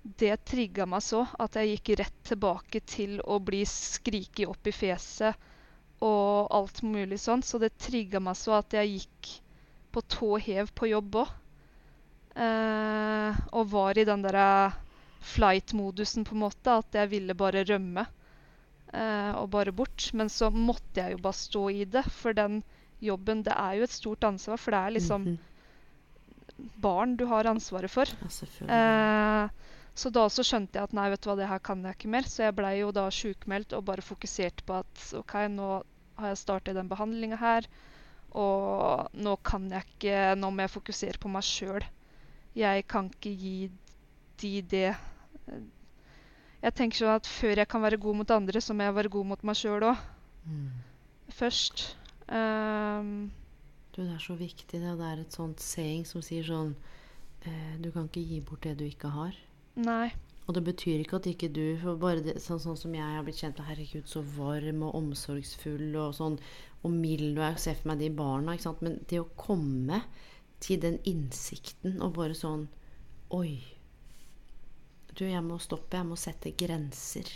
S2: Det trigga meg så at jeg gikk rett tilbake til å bli skriket opp i fjeset og alt mulig sånn. Så det trigga meg så at jeg gikk på tå hev på jobb òg. Eh, og var i den derre flight-modusen, på en måte. At jeg ville bare rømme eh, og bare bort. Men så måtte jeg jo bare stå i det, for den jobben Det er jo et stort ansvar, for det er liksom
S1: Mhm.
S2: barn du har ansvaret for.
S1: Ja, selvfølgelig.
S2: Eh, så da også skjønte jeg at nei, vet du hva, det her kan jeg ikke mer. Så jeg blei jo da sjukmeldt og bare fokuserte på at OK, nå har jeg startet den behandlinga her, og nå kan jeg ikke Nå må jeg fokusere på meg sjøl. Jeg kan ikke gi de det Jeg tenker sånn at før jeg kan være god mot andre, så må jeg være god mot meg sjøl òg. Først. Um,
S1: Du, det er så viktig, det. Det er et sånt saying som sier sånn eh, Du kan ikke gi bort det du ikke har.
S2: Nei.
S1: Og det betyr ikke at ikke du for bare det, sånn, sånn som jeg har blitt kjent med Herregud, så varm og omsorgsfull og sånn og mild og jeg ser for meg de barna. Ikke sant? Men det å komme til den innsikten og bare sånn Oi. Du, jeg må stoppe. Jeg må sette grenser.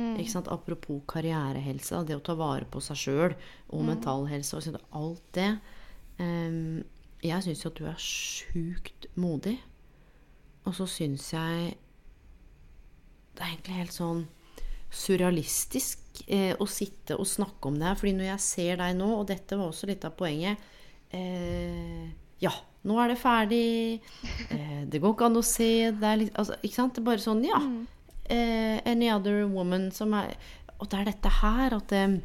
S1: Ikke sant? Apropos karrierehelse, det å ta vare på seg sjøl og mental helse og alt det. Um, jeg syns jo at du er sjukt modig. Og så syns jeg det er egentlig helt sånn surrealistisk eh, å sitte og snakke om det her. Fordi når jeg ser deg nå, og dette var også litt av poenget eh, Ja, nå er det ferdig. Eh, det går ikke an å se. Det er litt, altså, ikke sant? Det er bare sånn Ja. Eh, any other woman som er Og det er dette her at eh,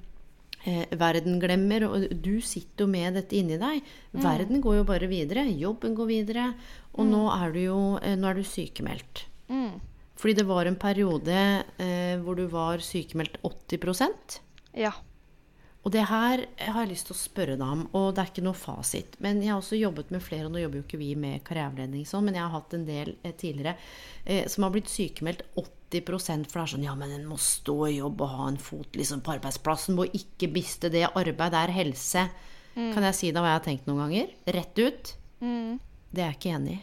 S1: eh, verden glemmer, og du sitter jo med dette inni deg. Verden går jo bare videre. Jobben går videre. Og nå er du jo eh, nå er du sykemeldt.
S2: Mm.
S1: Fordi det var en periode eh, hvor du var sykemeldt 80%
S2: Ja.
S1: Og det her har jeg lyst til å spørre deg om, og det er ikke noe fasit. Men jeg har også jobbet med flere, og nå jobber jo ikke vi med karriereveiledning sånn, men jeg har hatt en del eh, tidligere eh, som har blitt sykemeldt 80 for det er sånn Ja, men en må stå i jobb og ha en fot liksom, på arbeidsplassen. Må ikke miste det. Arbeid er helse. Mm. Kan jeg si deg hva jeg har tenkt noen ganger? Rett ut. Mm. Det er jeg ikke enig i.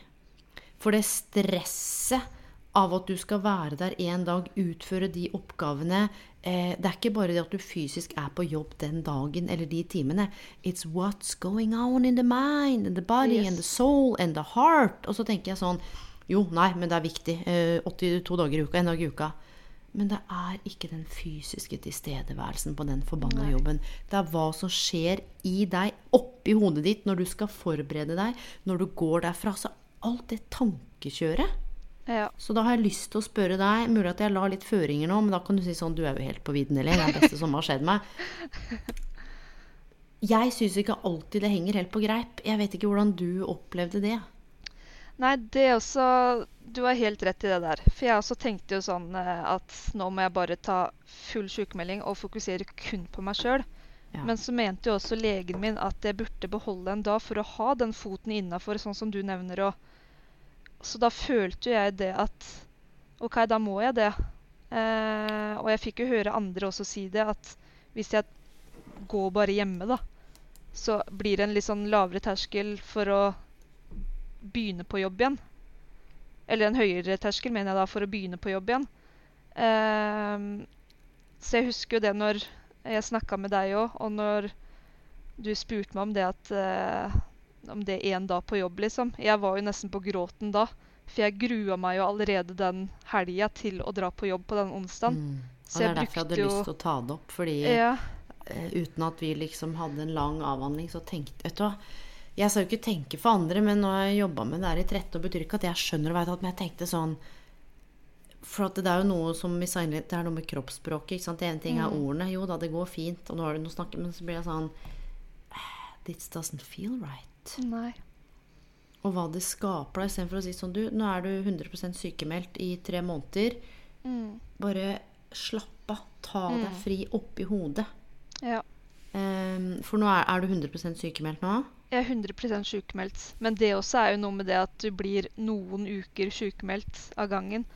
S1: For det stresset av at du skal være der en dag, utføre de oppgavene. Eh, det er ikke bare det at du fysisk er på jobb den dagen eller de timene. It's what's going on in the mind and the body yes. and the soul and the heart. Og så tenker jeg sånn Jo, nei, men det er viktig. Eh, 82 dager i uka, en dag i uka. Men det er ikke den fysiske tilstedeværelsen på den forbanna jobben. Det er hva som skjer i deg, oppi hodet ditt, når du skal forberede deg, når du går derfra. Så alt det tankekjøret
S2: ja.
S1: Så da har jeg lyst til å spørre deg Mulig at jeg la litt føringer nå, men da kan du si sånn Du er jo helt på vidden, eller? Det er det beste som har skjedd meg. Jeg syns ikke alltid det henger helt på greip. Jeg vet ikke hvordan du opplevde det.
S2: Nei, det er også Du har helt rett i det der. For jeg også tenkte jo sånn eh, at nå må jeg bare ta full sykemelding og fokusere kun på meg sjøl. Ja. Men så mente jo også legen min at jeg burde beholde en dag for å ha den foten innafor, sånn som du nevner. så da følte jeg det at OK, da må jeg det. Eh, og jeg fikk jo høre andre også si det, at hvis jeg går bare hjemme, da, så blir det en litt sånn lavere terskel for å begynne på jobb igjen. Eller en høyere terskel, mener jeg da, for å begynne på jobb igjen. Uh, så jeg husker jo det når jeg snakka med deg òg, og når du spurte meg om det at uh, om det én dag på jobb, liksom. Jeg var jo nesten på gråten da. For jeg grua meg jo allerede den helga til å dra på jobb på den onsdagen. Mm.
S1: Og det er derfor jeg hadde jo... lyst til å ta det opp. Fordi ja. uh, uten at vi liksom hadde en lang avhandling, så tenkte Vet du hva. Jeg skal jo ikke tenke for andre, men når jeg jobba med det her i 13 år, betyr ikke at jeg skjønner og veit alt, men jeg tenkte sånn For at det er jo noe som det er noe med kroppsspråket. ikke sant? Det ene ting er mm. ordene. Jo da, det går fint, og nå har du noe å snakke Men så blir jeg sånn This doesn't feel right.
S2: Nei.
S1: Og hva det skaper deg, istedenfor å si sånn Du, nå er du 100% sykemeldt i tre måneder. Mm. Bare slapp av. Ta mm. deg fri oppi hodet.
S2: Ja.
S1: Um, for nå er, er, du 100% sykemeldt nå?
S2: Jeg er 100% sykemeldt. Men det også er jo noe med det at du blir noen uker sykemeldt av gangen.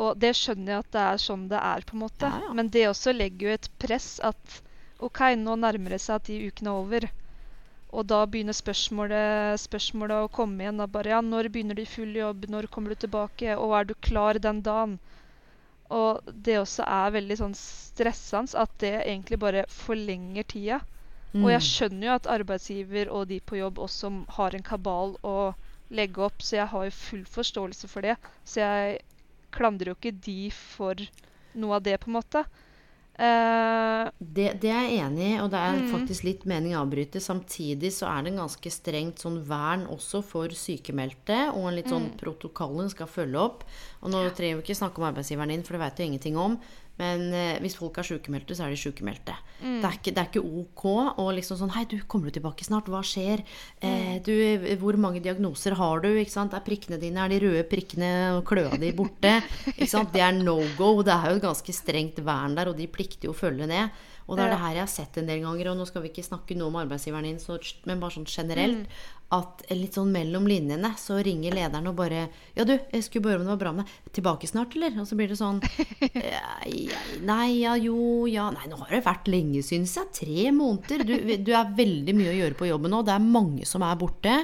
S2: Og det skjønner jeg at det er sånn det er, på en måte. Ja, ja. Men det også legger jo et press at OK, nå nærmer det seg at de ukene er over. Og da begynner spørsmålet, spørsmålet, å komme igjen. Da bare ja, når begynner du i full jobb? Når kommer du tilbake? Og er du klar den dagen? Og det også er veldig sånn stressende at det egentlig bare forlenger tida. Mm. Og jeg skjønner jo at arbeidsgiver og de på jobb også har en kabal å legge opp, så jeg har jo full forståelse for det. Så jeg klandrer jo ikke de for noe av det, på en måte.
S1: Uh, det, det, er jeg enig i, og det er mm. faktisk litt mening å avbryte. Samtidig så er det en ganske strengt sånn vern også for sykemeldte, og en litt sånn mm. protokoll en skal følge opp. Og nå trenger vi ikke snakke om arbeidsgiveren din, for det vet du ingenting om. Men eh, hvis folk er sykemeldte, så er de sykemeldte. Mm. Det, er ikke, det, er ikke, ok å liksom sånn Hei, du, kommer du tilbake snart? Hva skjer? Eh, mm. du, hvor mange diagnoser har du? Ikke sant? Er prikkene dine, er de røde prikkene og kløa di borte? Ikke sant? Det er no go. Det er jo et ganske strengt vern der, og de plikter jo å følge ned. Og det er det her jeg har sett en del ganger, og nå skal vi ikke snakke noe om arbeidsgiveren din, så, men bare sånn generelt, mm. at litt sånn mellom linjene så ringer lederen og bare 'Ja, du, jeg skulle bare om det var bra med deg. Tilbake snart, eller?' Og så blir det sånn Nei, ja, jo, ja Nei, nå har det vært lenge, syns jeg. Tre måneder. Du, du er veldig mye å gjøre på jobben nå. Det er mange som er borte.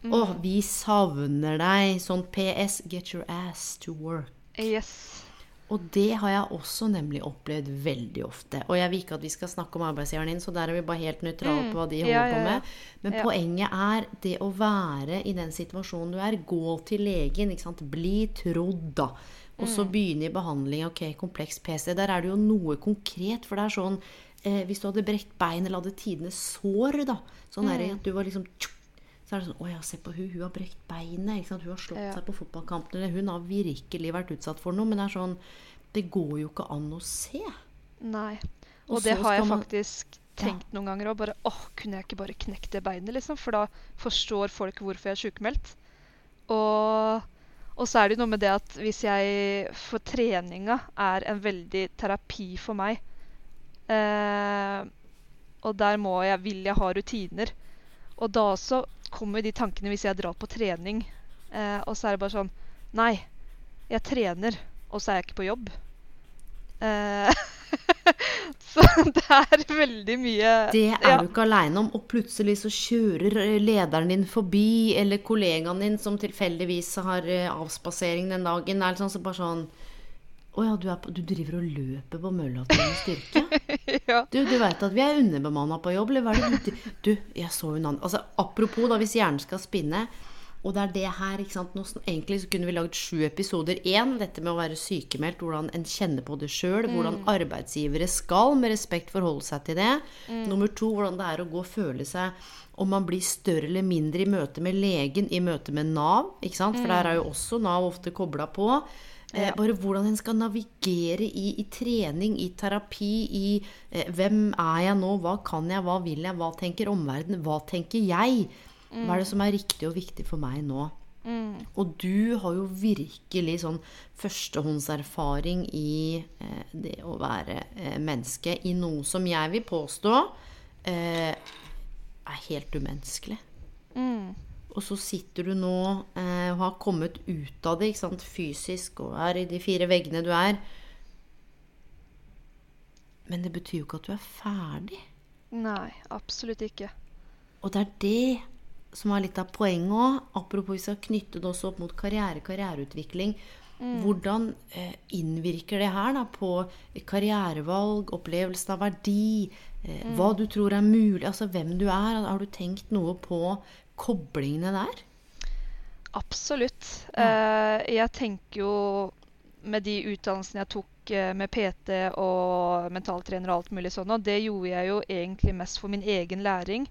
S1: Mm. Og vi savner deg. Sånn PS, get your ass to work.
S2: Yes.
S1: Og det har jeg også nemlig opplevd veldig ofte. Og jeg vil ikke at vi skal snakke om arbeidsgiveren din, så der er vi bare helt nøytrale mm. på hva de holder ja, ja, ja. på med. Men poenget er det å være i den situasjonen du er. Gå til legen. ikke sant? Bli trodd, da. Og så mm. begynne i behandling. Ok, kompleks PC. Der er det jo noe konkret. For det er sånn eh, Hvis du hadde brekt bein eller hadde tidenes sår, da. Sånn mm. at du var liksom så er det sånn Å ja, se på hun, hun har brekt beinet. Hun har slått ja. seg på fotballkampen. Eller hun har virkelig vært utsatt for noe. Men det er sånn Det går jo ikke an å se.
S2: Nei. Og, og det har jeg faktisk tenkt ja. noen ganger òg. Bare åh, kunne jeg ikke bare knekt det beinet, liksom? For da forstår folk hvorfor jeg er sykemeldt. Og, og så er det jo noe med det at hvis jeg For treninga er en veldig terapi for meg. Eh, Og der må jeg, vil jeg ha rutiner. Og da også kommer de tankene hvis jeg drar på trening. Eh, og så er det bare sånn Nei, jeg trener, og så er jeg ikke på jobb. Eh, så det er veldig mye
S1: Det er
S2: ja.
S1: du ikke aleine om. Og plutselig så kjører eh, lederen din forbi, eller kollegaen din som tilfeldigvis har eh, avspasering den dagen. Det Er liksom så bare sånn Å ja, du, på, du driver og løper på mølla til styrke?
S2: ja.
S1: Du, du veit at vi er underbemanna på jobb, eller hva er det du Du, jeg så en annen Altså, apropos, da, hvis hjernen skal spinne og det er det her, ikke sant. Nå, egentlig så kunne vi lagd sju episoder. Én, dette med å være sykemeldt, hvordan en kjenner på det sjøl. Hvordan arbeidsgivere skal med respekt forholde seg til det. Nummer to, hvordan det er å gå og føle seg om man blir større eller mindre i møte med legen, i møte med Nav. ikke sant? For der er jo også Nav ofte kobla på. Eh, bare hvordan en skal navigere i, i trening, i terapi, i eh, hvem er jeg nå, hva kan jeg, hva vil jeg, hva tenker omverdenen, hva tenker jeg? Hva er det som er riktig og viktig for meg nå? Og du har jo virkelig sånn førstehåndserfaring i eh, det å være eh, menneske i noe som jeg vil påstå eh, er helt umenneskelig. Og så sitter du nå eh, og har kommet ut av det ikke sant, fysisk og er i de fire veggene du er. Men det betyr jo ikke at du er ferdig.
S2: Nei, absolutt ikke.
S1: Og det er det som er litt av poenget òg. Apropos vi skal knytte det også opp mot karriere, karriereutvikling. Hvordan eh, innvirker det her da, på karrierevalg, opplevelsen av verdi, eh, hva du tror er mulig, altså hvem du er? Har du tenkt noe på koblingene der?
S2: Absolutt. Eh, jeg tenker jo med de utdannelsene jeg tok eh, med PT og mentaltrener og alt mulig sånn, og det gjorde jeg jo egentlig mest for min egen læring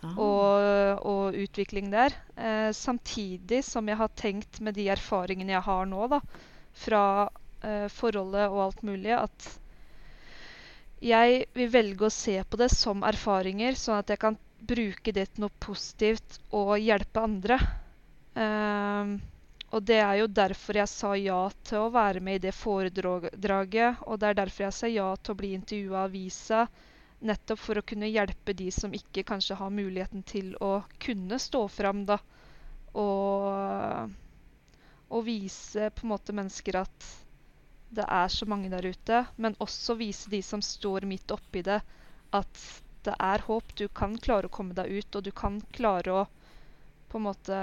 S2: og, og utvikling der. Eh, samtidig som jeg har tenkt med de erfaringene jeg har nå, da, fra eh, forholdet og alt mulig, at jeg vil velge å se på det som erfaringer, sånn at jeg kan bruke det til noe positivt og hjelpe andre. Um, og det er jo derfor jeg sa ja til å være med i det foredraget. Og det er derfor jeg sa ja til å bli intervjua av avisa. Nettopp for å kunne hjelpe de som ikke kanskje har muligheten til å kunne stå fram, da. Og, og vise på en måte mennesker at det er så mange der ute. Men også vise de som står midt oppi det, at det er håp. Du kan klare å komme deg ut, og du kan klare å på en måte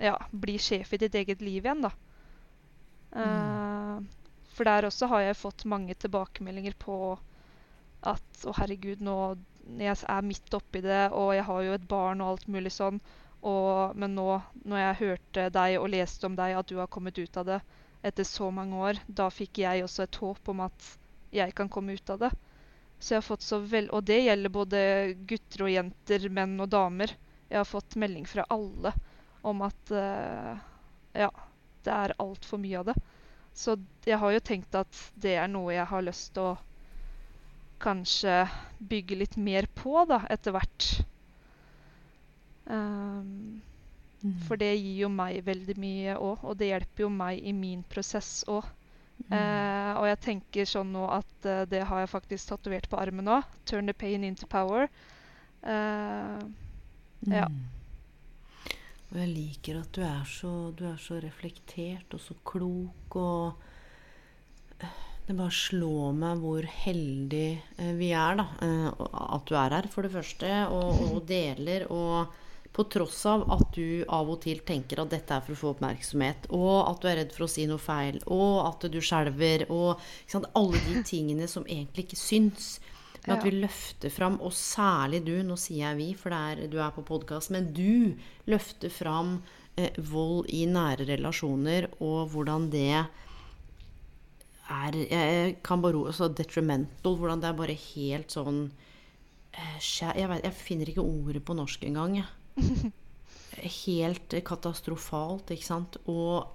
S2: ja, bli sjef i ditt eget liv igjen, da. Eh, for der også har jeg fått mange tilbakemeldinger på at å herregud, nå jeg er midt oppi det, og jeg har jo et barn og alt mulig sånn, og, men nå når jeg hørte deg og leste om deg, at du har kommet ut av det etter så mange år, da fikk jeg også et håp om at jeg kan komme ut av det. Så jeg har fått så vel, Og det gjelder både gutter og jenter, menn og damer. Jeg har fått melding fra alle om at uh, ja, det er altfor mye av det. Så jeg har jo tenkt at det er noe jeg har lyst til å kanskje bygge litt mer på da, etter hvert. Um, For det gir jo meg veldig mye òg, og det hjelper jo meg i min prosess òg. Eh, og jeg tenker sånn nå at uh, det har jeg faktisk tatovert på armen nå. 'Turn the pain into power'. Eh, ja.
S1: Og jeg liker at du er så, du er så reflektert og så klok og Det bare slår meg hvor heldig vi er, da. At du er her, for det første, og, og deler. Og på tross av at du av og til tenker at dette er for å få oppmerksomhet, og at du er redd for å si noe feil, og at du skjelver, og sant, alle de tingene som egentlig ikke syns. Men at vi løfter fram, og særlig du, nå sier jeg vi, for det er, du er på podkast, men du løfter fram eh, vold i nære relasjoner, og hvordan det er Jeg kan bare altså detrimental, hvordan det er bare helt sånn eh, jeg, vet, jeg finner ikke ordet på norsk engang, jeg. Helt katastrofalt, ikke sant. Og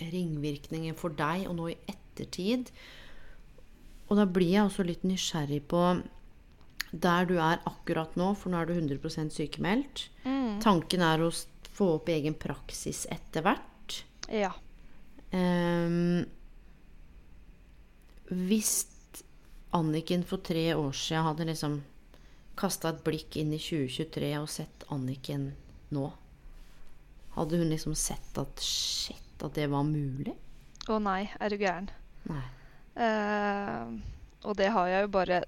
S1: ringvirkninger for deg, og nå i ettertid. Og da blir jeg også litt nysgjerrig på der du er akkurat nå, for nå er du 100% sykemeldt. Tanken er å få opp egen praksis etter hvert.
S2: ja.
S1: Um, hvis Anniken for tre år siden hadde liksom kasta et blikk inn i 2023 og sett Anniken nå, hadde hun liksom sett at shit, at det var mulig?
S2: Å nei, er du gæren.
S1: Nei.
S2: Uh, og det har jeg jo bare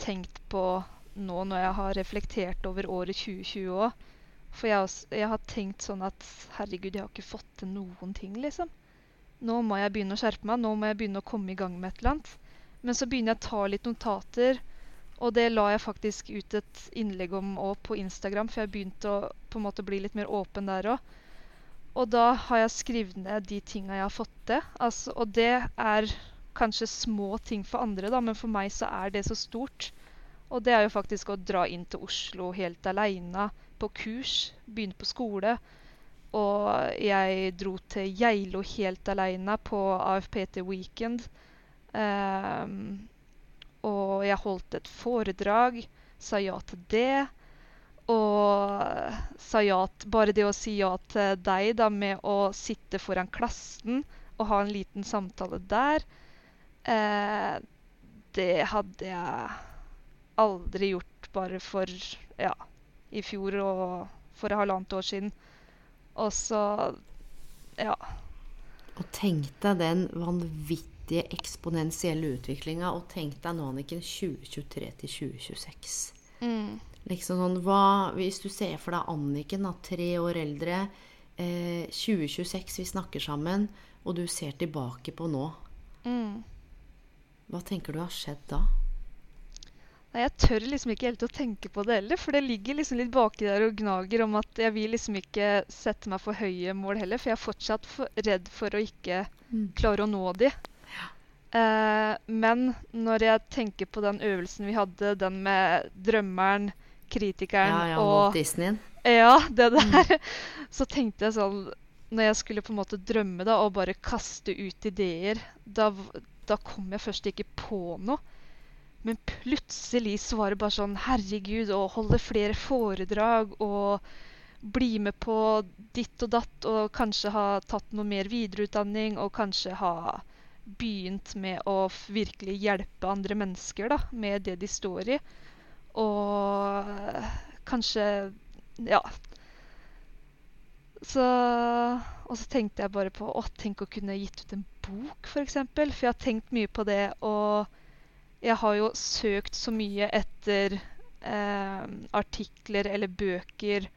S2: tenkt på nå når jeg har reflektert over året 2020 òg. For jeg, også, jeg, har tenkt sånn at herregud, jeg har ikke fått til noen ting, liksom. Nå må jeg begynne å skjerpe meg, nå må jeg begynne å komme i gang med et eller annet. Men så begynner jeg å ta litt notater, og det la jeg faktisk ut et innlegg om òg på Instagram, for jeg begynte å på en måte bli litt mer åpen der òg. Og da har jeg skrevet ned de tinga jeg har fått til. Altså, og det er kanskje små ting for andre, da, men for meg så er det så stort. Og det er jo faktisk å dra inn til Oslo helt aleine på kurs, begynne på skole. Og jeg dro til Geilo helt aleine på AFPT Weekend. Um, og jeg holdt et foredrag, sa ja til det. Og sa ja til Bare det å si ja til deg da, med å sitte foran klassen og ha en liten samtale der, eh, det hadde jeg aldri gjort bare for ja, i fjor og for halvannet år siden. Og så ja.
S1: Og tenk deg den vanvittige eksponentielle utviklinga, og tenk deg nå, Anniken, 2023 til 2026.
S2: Mm.
S1: Liksom sånn, hva, Hvis du ser for deg Anniken, da, tre år eldre, eh, 2026, vi snakker sammen, og du ser tilbake på nå,
S2: Mm.
S1: hva tenker du har skjedd da?
S2: Nei, jeg tør liksom ikke helt å tenke på det heller, for det ligger liksom litt baki der og gnager om at jeg vil liksom ikke sette meg for høye mål heller, for jeg er fortsatt for redd for å ikke klare å nå de. Eh, men når jeg tenker på den øvelsen vi hadde, den med drømmeren, kritikeren
S1: Ja, ja,
S2: og
S1: Walt Disneyen.
S2: Ja, det der. Så tenkte jeg sånn Når jeg skulle på en måte drømme da, og bare kaste ut ideer, da, da kom jeg først ikke på noe. Men plutselig så var det bare sånn Herregud, å holde flere foredrag og bli med på ditt og datt, og kanskje ha tatt noe mer videreutdanning, og kanskje ha begynt med å virkelig hjelpe andre mennesker da, med det de står i. Og kanskje Ja. Så Og så tenkte jeg bare på Å, tenk å kunne gitt ut en bok, f.eks. For, eksempel. for jeg har tenkt mye på det, og jeg har jo søkt så mye etter eh, artikler eller bøker.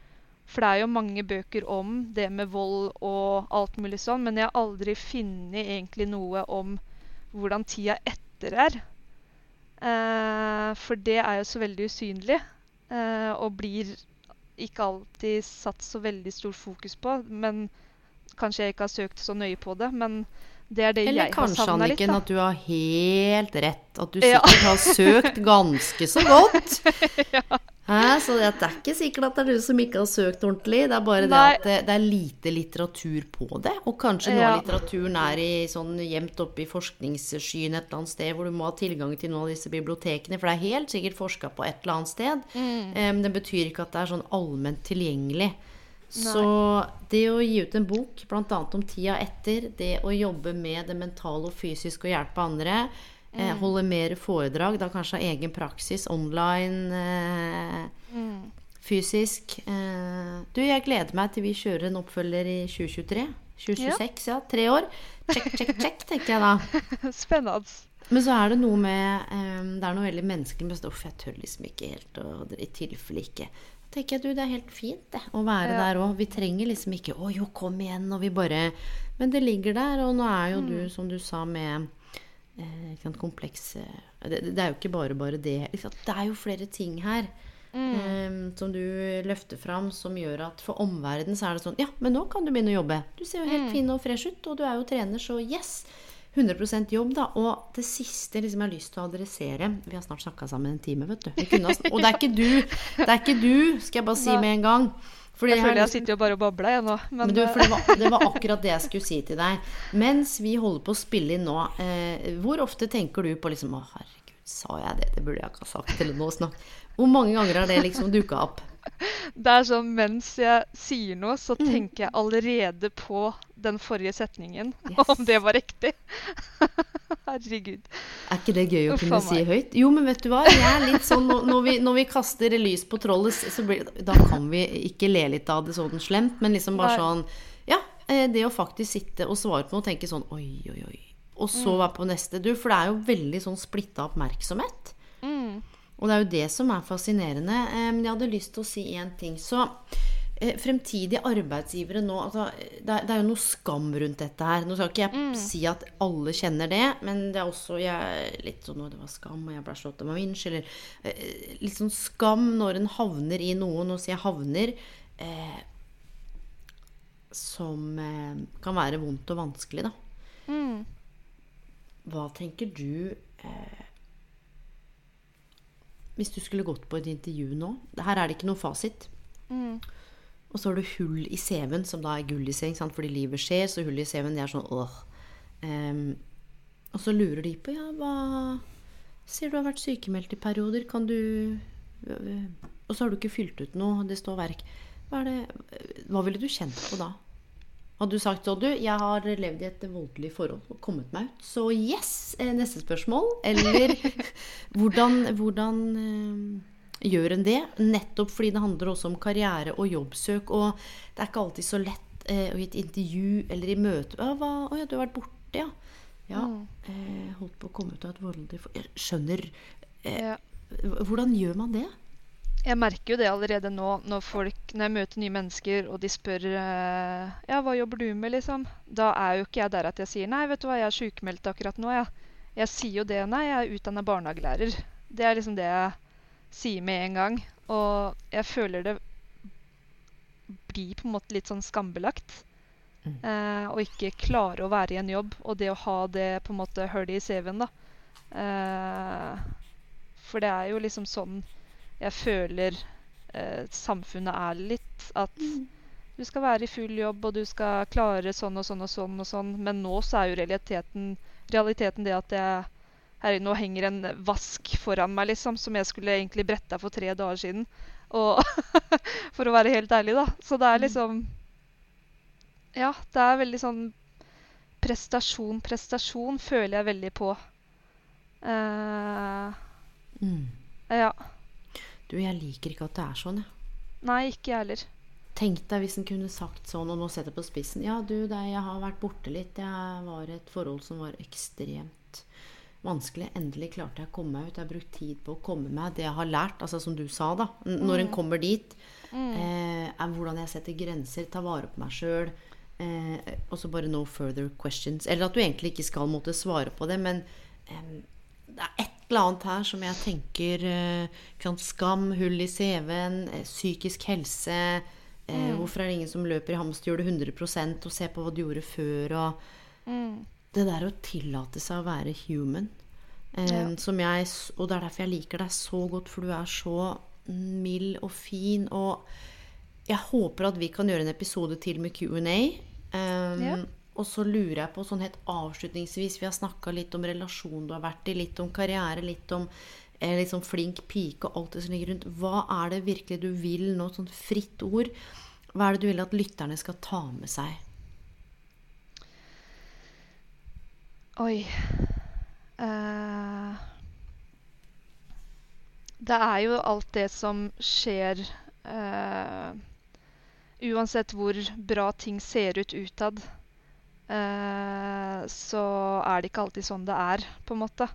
S2: For det er jo mange bøker om det med vold og alt mulig sånn, men jeg har aldri funnet egentlig noe om hvordan tida etter er. Eh, for det er jo så veldig usynlig, eh, og blir ikke alltid satt så veldig stor fokus på. Men kanskje jeg ikke har søkt så nøye på det. Men det er det
S1: Eller kanskje,
S2: litt.
S1: Anniken, at du har helt rett. At du
S2: Ja.
S1: sikkert har søkt ganske så godt. Hæ? Så det er ikke sikkert at det er du som ikke har søkt ordentlig. Det er bare det at det, det er lite litteratur på det. Og kanskje noe
S2: Ja.
S1: av litteraturen er i sånn gjemt oppe i forskningsskyen et eller annet sted, hvor du må ha tilgang til noen av disse bibliotekene. For det er helt sikkert forska på et eller annet sted.
S2: Mm.
S1: Um, det betyr ikke at det er sånn allment tilgjengelig. Så det å gi ut en bok, bl.a. om tida etter, det å jobbe med det mentale og fysiske og hjelpe andre,
S2: Mm.
S1: holde mer foredrag, da kanskje ha egen praksis online, eh,
S2: Mm.
S1: fysisk eh, Du, jeg gleder meg til vi kjører en oppfølger i 2023. 2026, ja. Tre år. Check, check, check, tenker jeg da.
S2: Spennende.
S1: Men så er det noe med eh, Det er noe veldig menneskelig med stoff. jeg tør liksom ikke helt å I tilfelle ikke. Da tenker jeg du, det er helt fint det, å være
S2: Ja.
S1: der òg. Vi trenger liksom ikke Å jo, kom igjen, og vi bare Men det ligger der, og nå er jo du, som du sa, med eh, ikke sant, kompleks eh, det, det er jo ikke bare bare det. Det er jo flere ting her. eh, som du løfter fram, som gjør at for omverdenen så er det sånn Ja, men nå kan du begynne å jobbe. Du ser jo helt fin og fresh ut, og du er jo trener, så yes. 100% jobb, da. Og det siste liksom, jeg har lyst til å adressere Vi har snart snakka sammen en time, vet du. Og det er ikke du, det er ikke du, skal jeg bare si med en gang. Fordi
S2: Jeg føler jeg sitter jo bare og babler, jeg nå. Men,
S1: men du,
S2: eh,
S1: det var, det var akkurat det jeg skulle si til deg. Mens vi holder på å spille inn nå, eh, hvor ofte tenker du på liksom Å, herregud, sa jeg det? Det burde jeg ikke ha sagt. Eller noe snakk. Hvor mange ganger har det liksom dukka opp?
S2: Det er sånn mens jeg sier noe, så tenker jeg allerede på den forrige setningen.
S1: Yes.
S2: Om det var riktig. Herregud.
S1: Er ikke det gøy å kunne si høyt? Jo, men vet du hva? Jeg er litt sånn når- vi, når vi kaster lys på trollet, så blir, da kan vi ikke le litt av det sånn slemt, men liksom bare sånn Ja, eh, det å faktisk sitte og svare på noe og tenke sånn oi, oi, oi. Og så
S2: Mm.
S1: være på neste. Du, for det er jo veldig sånn splitta oppmerksomhet.
S2: Mm.
S1: Og det er jo det som er fascinerende. Eh, Men jeg hadde lyst til å si én ting. Så eh, fremtidige arbeidsgivere nå altså, det, er, det er jo noe skam rundt dette her. Nå skal ikke jeg si at alle kjenner det, men det er også jeg, litt sånn det var skam, og jeg ble slått av vinsj, eller eh, litt sånn skam når en havner i noe. Nå sier jeg havner. Eh, som eh, kan være vondt og vanskelig, da.
S2: Mm.
S1: Hva tenker du eh, Hvis du skulle gått på et intervju nå Her er det ikke noe fasit.
S2: Mm.
S1: Og så har du hull i CV-en, som da er gull i CV, ikke sant? fordi livet skjer. Så hull i CV-en, det er sånn åh. Um, og så lurer de på ja, hva Sier du har vært sykemeldt i perioder. Kan du Og så har du ikke fylt ut noe. Det står verk. Hva, det, hva ville du kjent på da? Hadde du sagt sånn, du, jeg har levd i et voldelig forhold og kommet meg ut. Så yes, eh, neste spørsmål. Eller hvordan, hvordan eh, gjør en det? Nettopp fordi det handler også om karriere og jobbsøk. Og det er ikke alltid så lett eh, å i et intervju eller i møte Å hva, å ja, du har vært borte, ja. Ja, eh, holdt på å komme ut av et voldelig forhold Skjønner. Eh, Hvordan gjør man det?
S2: Jeg merker jo det allerede nå når, folk, når jeg møter nye mennesker og de spør eh, ja, hva jobber du med, liksom. Da er jo ikke jeg der at jeg sier nei, vet du hva, jeg er sykemeldt akkurat nå. Jeg, jeg sier jo det, nei, jeg er utdanna barnehagelærer. Det er liksom det jeg sier med en gang. Og jeg føler det blir på en måte litt sånn skambelagt. Eh, og ikke klare å være i en jobb. Og det å ha det på en måte hullet i CV-en, da. Eh, for det er jo liksom sånn jeg føler eh, samfunnet er litt. At du skal være i full jobb, og du skal klare sånn og sånn og sånn. og sånn. Men nå så er jo realiteten, realiteten det at jeg her, nå henger en vask foran meg, liksom, som jeg skulle egentlig bretta for tre dager siden. Og for å være helt ærlig, da. Så det er liksom Ja, det er veldig sånn Prestasjon, prestasjon føler jeg veldig på. Uh,
S1: Mm.
S2: ja.
S1: Du, jeg liker ikke at det er sånn, jeg.
S2: Nei, ikke jeg heller.
S1: Tenk deg hvis en kunne sagt sånn, og nå setter jeg på spissen Ja, du, det, jeg har vært borte litt. Jeg var i et forhold som var ekstremt vanskelig. Endelig klarte jeg å komme meg ut. Jeg har brukt tid på å komme meg. Det jeg har lært, altså som du sa, da, når en kommer dit, eh, er hvordan jeg setter grenser, tar vare på meg sjøl. Eh, og så bare no further questions. Eller at du egentlig ikke skal måtte svare på det, men em, det er et eller annet her som jeg tenker eh, sant, Skam, hull i CV-en, eh, psykisk helse. mm. Hvorfor er det ingen som løper i hamsterhjulet 100% og ser på hva du gjorde før? Og det der å tillate seg å være human. Eh,
S2: Ja.
S1: som jeg, og det er derfor jeg liker deg så godt, for du er så mild og fin. Og jeg håper at vi kan gjøre en episode til med Q&A. Um,
S2: Ja.
S1: Og så lurer jeg på sånn helt avslutningsvis Vi har snakka litt om relasjon du har vært i, litt om karriere, litt om eh, sånn flink pike og alt det som ligger rundt. Hva er det virkelig du vil nå, sånn fritt ord? Hva er det du vil at lytterne skal ta med seg?
S2: Oi. uh, det er jo alt det som skjer uh, Uansett hvor bra ting ser ut utad, eh, så er det ikke alltid sånn det er, på en måte.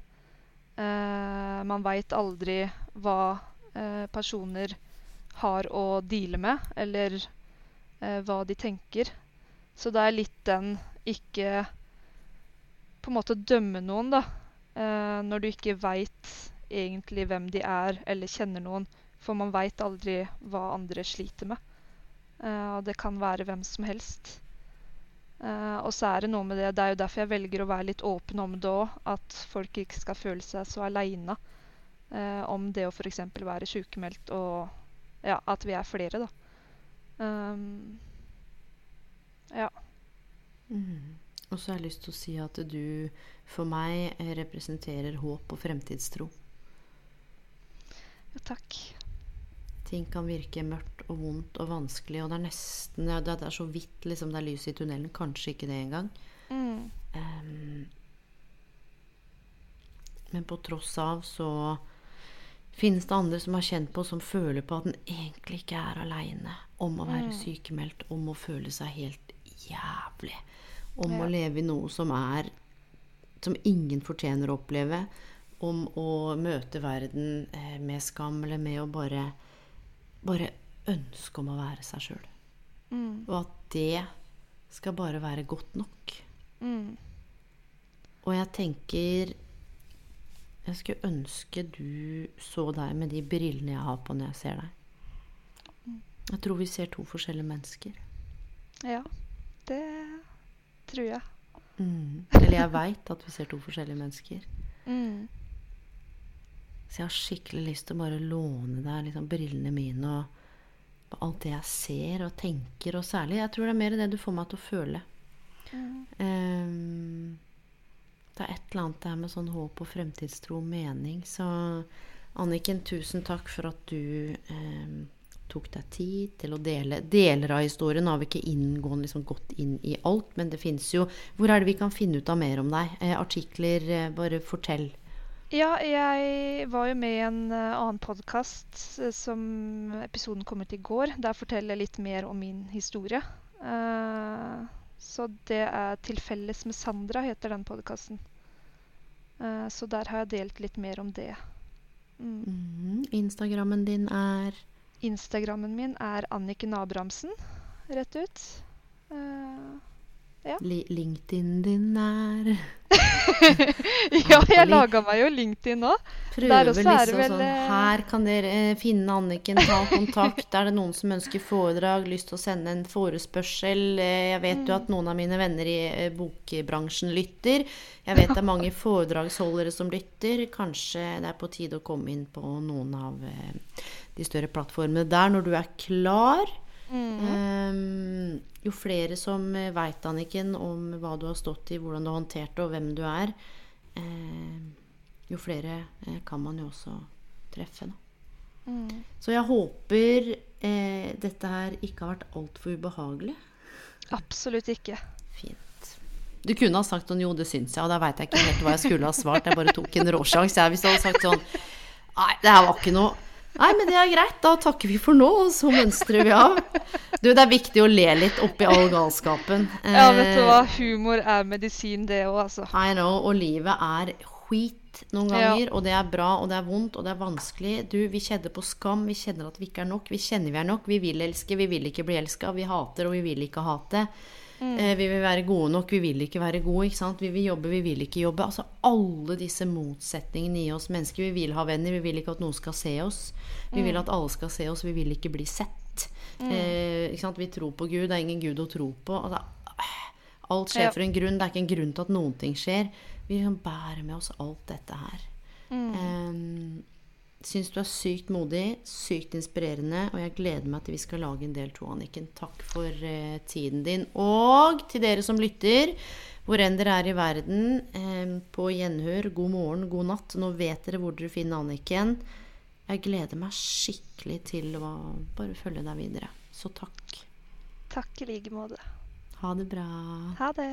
S2: Eh, man veit aldri hva eh, personer har å deale med, eller eh, hva de tenker. Så det er litt den ikke på en måte dømme noen, da. Eh, når du ikke veit egentlig hvem de er, eller kjenner noen. For man veit aldri hva andre sliter med. Og det kan være hvem som helst. Eh, og så er det noe med det Det er jo derfor jeg velger å være litt åpen om det òg. At folk ikke skal føle seg så aleine uh, om det å f.eks. være sykemeldt og ja, at vi er flere, da. Um, ja.
S1: Og så har jeg lyst til å si at du for meg eh, representerer håp og fremtidstro.
S2: ja. Takk.
S1: Ting kan virke mørkt og vondt og vanskelig, og det er nesten ja, Det er så vidt liksom, det er lys i tunnelen. Kanskje ikke det engang.
S2: Mm.
S1: Um, men på tross av så finnes det andre som har kjent på, som føler på at den egentlig ikke er aleine om å være sykemeldt, om å føle seg helt jævlig. Om å leve i noe som er som ingen fortjener å oppleve. Om å møte verden eh, med skam, eller med å bare bare ønske om å være seg sjøl.
S2: Mm.
S1: Og at det skal bare være godt nok.
S2: Mm.
S1: Og jeg tenker Jeg skulle ønske du så deg med de brillene jeg har på når jeg ser deg. Jeg tror vi ser to forskjellige mennesker.
S2: Ja, det tror jeg.
S1: Mm. Eller jeg veit at vi ser to forskjellige mennesker.
S2: Mm.
S1: Så jeg har skikkelig lyst til å bare låne deg liksom, brillene mine og og alt det jeg ser og tenker, og særlig Jeg tror det er mer det du får meg til å føle. Ehm, det er et eller annet der med sånn håp og fremtidstro og mening. Så Anniken, tusen takk for at du ehm, tok deg tid til å dele deler av historien. Har vi ikke inngående liksom, gått inn i alt, men det fins jo Hvor er det vi kan finne ut av mer om deg? Eh, artikler, eh, bare fortell.
S2: Ja, jeg var jo med i en eh, annen podkast som episoden kom ut i går. Der forteller jeg litt mer om min historie. Uh, så det er 'Til felles med Sandra' heter den podkasten. så der har jeg delt litt mer om det. Mm.
S1: Mm, Instagrammen din er
S2: Instagrammen min er Anniken Abrahamsen, rett ut. Eh,
S1: li LinkedIn din er
S2: ja, jeg laga meg jo LinkedIn nå.
S1: Prøver
S2: er
S1: liksom
S2: vel,
S1: sånn Her kan dere eh, finne Anniken, ta kontakt. Er det noen som ønsker foredrag, lyst til å sende en forespørsel? Eh, Jeg vet jo at noen av mine venner i bokbransjen lytter. Jeg vet det er mange foredragsholdere som lytter. Kanskje det er på tide å komme inn på noen av de større plattformene der når du er klar. Eh, jo flere som veit, Anniken, om hva du har stått i, hvordan du har håndtert det, og hvem du er, eh, jo flere eh, kan man jo også treffe.
S2: Mm.
S1: Så jeg håper eh, dette her ikke har vært altfor ubehagelig.
S2: Absolutt ikke.
S1: Fint. Du kunne ha sagt sånn 'jo, det syns jeg', og da veit jeg ikke helt hva jeg skulle ha svart. Jeg bare tok en råsjanse. Jeg, hvis du hadde sagt sånn 'nei, det her var ikke noe'. Nei, men det er greit. Da takker vi for nå, og så mønstrer vi av. Du, det er viktig å le litt oppi all galskapen.
S2: Ja, vet du
S1: Eh,
S2: hva. Humor er medisin, det òg, altså.
S1: I know, og livet er skit noen
S2: Ja.
S1: ganger, og det er bra, og det er vondt, og det er vanskelig. Du, vi kjenner på skam, vi kjenner at vi ikke er nok, vi kjenner vi er nok, vi vil elske, vi vil ikke bli elska, vi hater, og vi vil ikke hate. Eh, vi vil være gode nok, vi vil ikke være gode, ikke sant. Vi vil jobbe, vi vil ikke jobbe. Altså alle disse motsetningene i oss mennesker. Vi vil ha venner, vi vil ikke at noen skal se oss. Vi vil at alle skal se oss, vi vil ikke bli sett. Eh, ikke sant? Vi tror på Gud, det er ingen Gud å tro på. Altså, Alt skjer
S2: Ja.
S1: for en grunn. Det er ikke en grunn til at noen ting skjer. Vi liksom bærer med oss alt dette her. Um, Syns du er sykt modig, sykt inspirerende, og jeg gleder meg til vi skal lage en del to, Anniken. Takk for eh, tiden din. Og til dere som lytter, hvor enn dere er i verden, eh, på gjenhør, god morgen, god natt. Nå vet dere hvor dere finner Anniken. Jeg gleder meg skikkelig til å bare følge deg videre. Så takk.
S2: Takk i like måte.
S1: Ha det bra.
S2: Ha det.